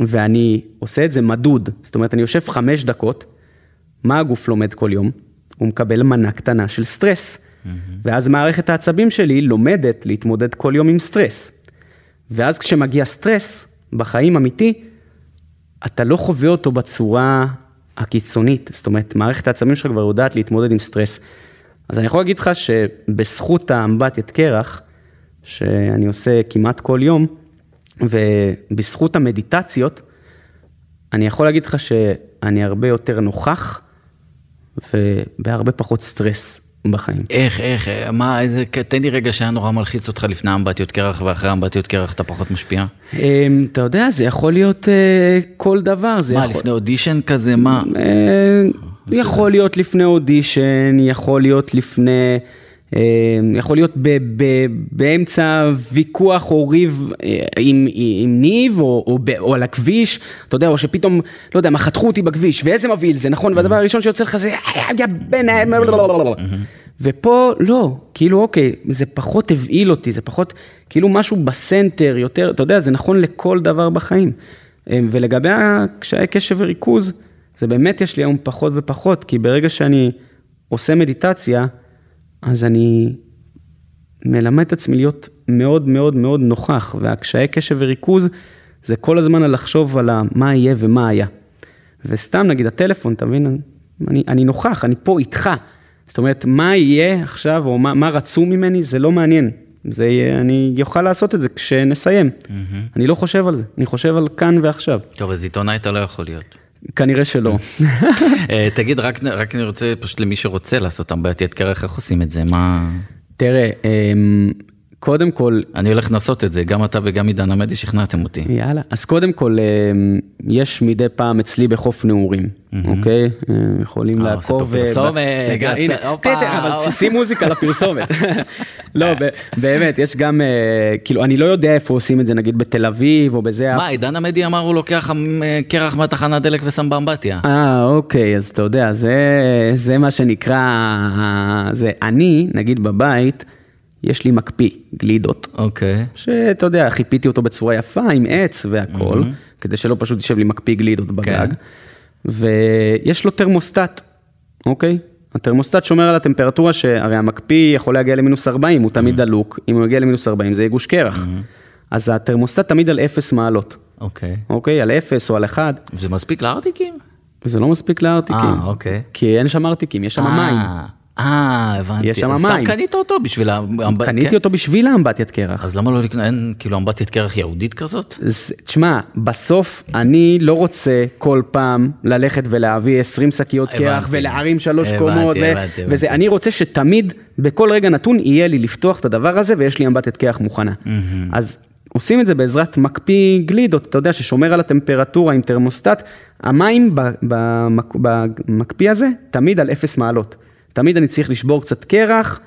ואני עושה את זה מדוד, זאת אומרת, אני יושב חמש דקות, מה הגוף לומד כל יום? הוא מקבל מנה קטנה של סטרס. Mm-hmm. ואז מערכת העצבים שלי לומדת להתמודד כל יום עם סטרס. ואז כשמגיע סטרס, בחיים אמיתי, אתה לא חווה אותו בצורה הקיצונית. זאת אומרת, מערכת העצבים שלך כבר יודעת להתמודד עם סטרס. אז אני יכול להגיד לך שבזכות האמבטיית קרח, שאני עושה כמעט כל יום, ובזכות המדיטציות, אני יכול להגיד לך שאני הרבה יותר נוכח ובהרבה פחות סטרס בחיים. איך, איך, מה, איזה, תן לי רגע שהיה נורא מלחיץ אותך לפני אמבטיות קרח ואחרי אמבטיות קרח אתה פחות משפיע. אמ, אתה יודע, זה יכול להיות אה, כל דבר. מה, לפני אודישן כזה, מה? אה, יכול להיות לפני אודישן, יכול להיות לפני... אמ, יכול להיות ב, ב, באמצע ויכוח או ריב אה, עם, עם ניב או, או, או על הכביש, אתה יודע, או שפתאום, לא יודע, מה חתכו אותי בכביש, ואיזה מבהיל זה, נכון? והדבר הראשון שיוצא לך זה, יא בן... ופה לא, כאילו אוקיי, זה פחות הבהיל אותי, זה פחות, כאילו משהו בסנטר יותר, אתה יודע, זה נכון לכל דבר בחיים. אמ, ולגבי הקשיי קשב וריכוז, זה באמת יש לי היום פחות ופחות, כי ברגע שאני עושה מדיטציה, אז אני מלמד את עצמי להיות מאוד מאוד מאוד נוכח, והקשיי קשב וריכוז זה כל הזמן על לחשוב על מה יהיה ומה היה. וסתם נגיד הטלפון, אתה מבין? אני, אני נוכח, אני פה איתך. זאת אומרת, מה יהיה עכשיו, או מה, מה רצו ממני, זה לא מעניין. זה יהיה, אני אוכל לעשות את זה כשנסיים. Mm-hmm. אני לא חושב על זה, אני חושב על כאן ועכשיו. טוב, אז עיתונאי אתה לא יכול להיות. כנראה שלא. אה, תגיד, רק, רק אני רוצה פשוט למי שרוצה לעשות אמבטיית קרח, איך עושים את זה? מה... תראה, אמ, קודם כל... אני הולך לנסות את זה, גם אתה וגם עידן עמדי שכנעתם אותי. יאללה, אז קודם כל, אמ, יש מדי פעם אצלי בחוף נעורים, אוקיי? יכולים אה, לעקוב... עושה פה פרסומת, אבל שים מוזיקה לפרסומת. לא, באמת, יש גם, אה, כאילו, אני לא יודע איפה עושים את זה, נגיד בתל אביב או בזה. מה, עידן עמדי אמר הוא לוקח אה, קרח מהתחנת דלק ושם באמבטיה. אה, אוקיי, אז אתה יודע, זה מה שנקרא, זה אני, נגיד בבית, יש לי מקפיא, גלידות. אוקיי. Okay. שאתה יודע, חיפיתי אותו בצורה יפה, עם עץ והכל, mm-hmm. כדי שלא פשוט יישב לי מקפיא גלידות בגג. כן. ויש לו תרמוסטט, אוקיי? התרמוסטט שומר על הטמפרטורה שהרי המקפיא יכול להגיע למינוס 40, הוא תמיד mm-hmm. דלוק, אם הוא יגיע למינוס 40 זה יהיה גוש קרח. Mm-hmm. אז התרמוסטט תמיד על 0 מעלות. אוקיי. Okay. אוקיי? על 0 או על 1. זה מספיק לארטיקים? זה לא מספיק לארטיקים. אה, אוקיי. כי אין שם ארטיקים, יש שם 아, מים. אה, הבנתי. יש שם מים. סתם קנית אותו בשביל האמבטיית קניתי כן? אותו בשביל האמבטיית קרח. אז למה לא לקנות, אין כאילו אמבטיית קרח יהודית כזאת? תשמע, בסוף אני לא רוצה כל פעם ללכת ולהביא 20 שקיות קרח ולהרים שלוש קומות. וזה, אני רוצה שתמיד, בכל רגע נתון, יהיה לי לפתוח את הדבר הזה ויש לי אמבטיית קרח מוכנה. אז עושים את זה בעזרת מקפיא גלידות, אתה יודע, ששומר על הטמפרטורה עם תרמוסטט. המים במקפיא הזה תמיד על אפס מעלות. תמיד אני צריך לשבור קצת קרח,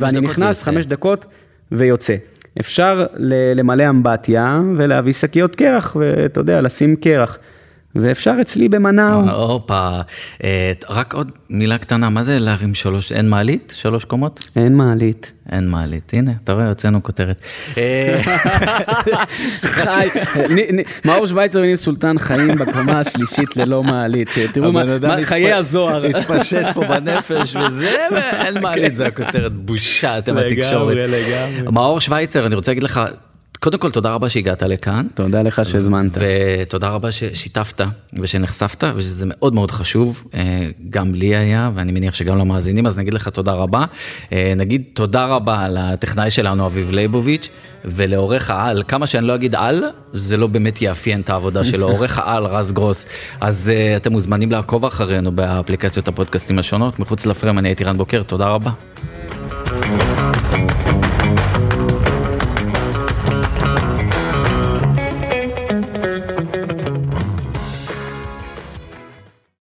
ואני נכנס חמש דקות ויוצא. אפשר למלא אמבטיה ולהביא שקיות קרח, ואתה יודע, לשים קרח. ואפשר אצלי במנה. הופה, אה, רק עוד מילה קטנה, מה זה להרים שלוש, אין מעלית? שלוש קומות? אין מעלית. אין מעלית, הנה, אתה רואה, הוצאנו כותרת. אה, חי, מאור שווייצר וניב סולטן חיים בקומה השלישית ללא מעלית. תראו מה חיי הזוהר. התפשט פה בנפש וזה, אין מעלית, זה הכותרת, בושה, אתם התקשורת. לגמרי, לגמרי. מאור שווייצר, אני רוצה להגיד לך, קודם כל, תודה רבה שהגעת לכאן. תודה לך שהזמנת. ותודה רבה ששיתפת ושנחשפת, ושזה מאוד מאוד חשוב, אה, גם לי היה, ואני מניח שגם למאזינים, אז נגיד לך תודה רבה. אה, נגיד תודה רבה לטכנאי שלנו, אביב ליבוביץ', ולעורך העל, כמה שאני לא אגיד על, זה לא באמת יאפיין את העבודה שלו, עורך העל, רז גרוס. אז uh, אתם מוזמנים לעקוב אחרינו באפליקציות הפודקאסטים השונות. מחוץ לפרם אני הייתי רן בוקר, תודה רבה.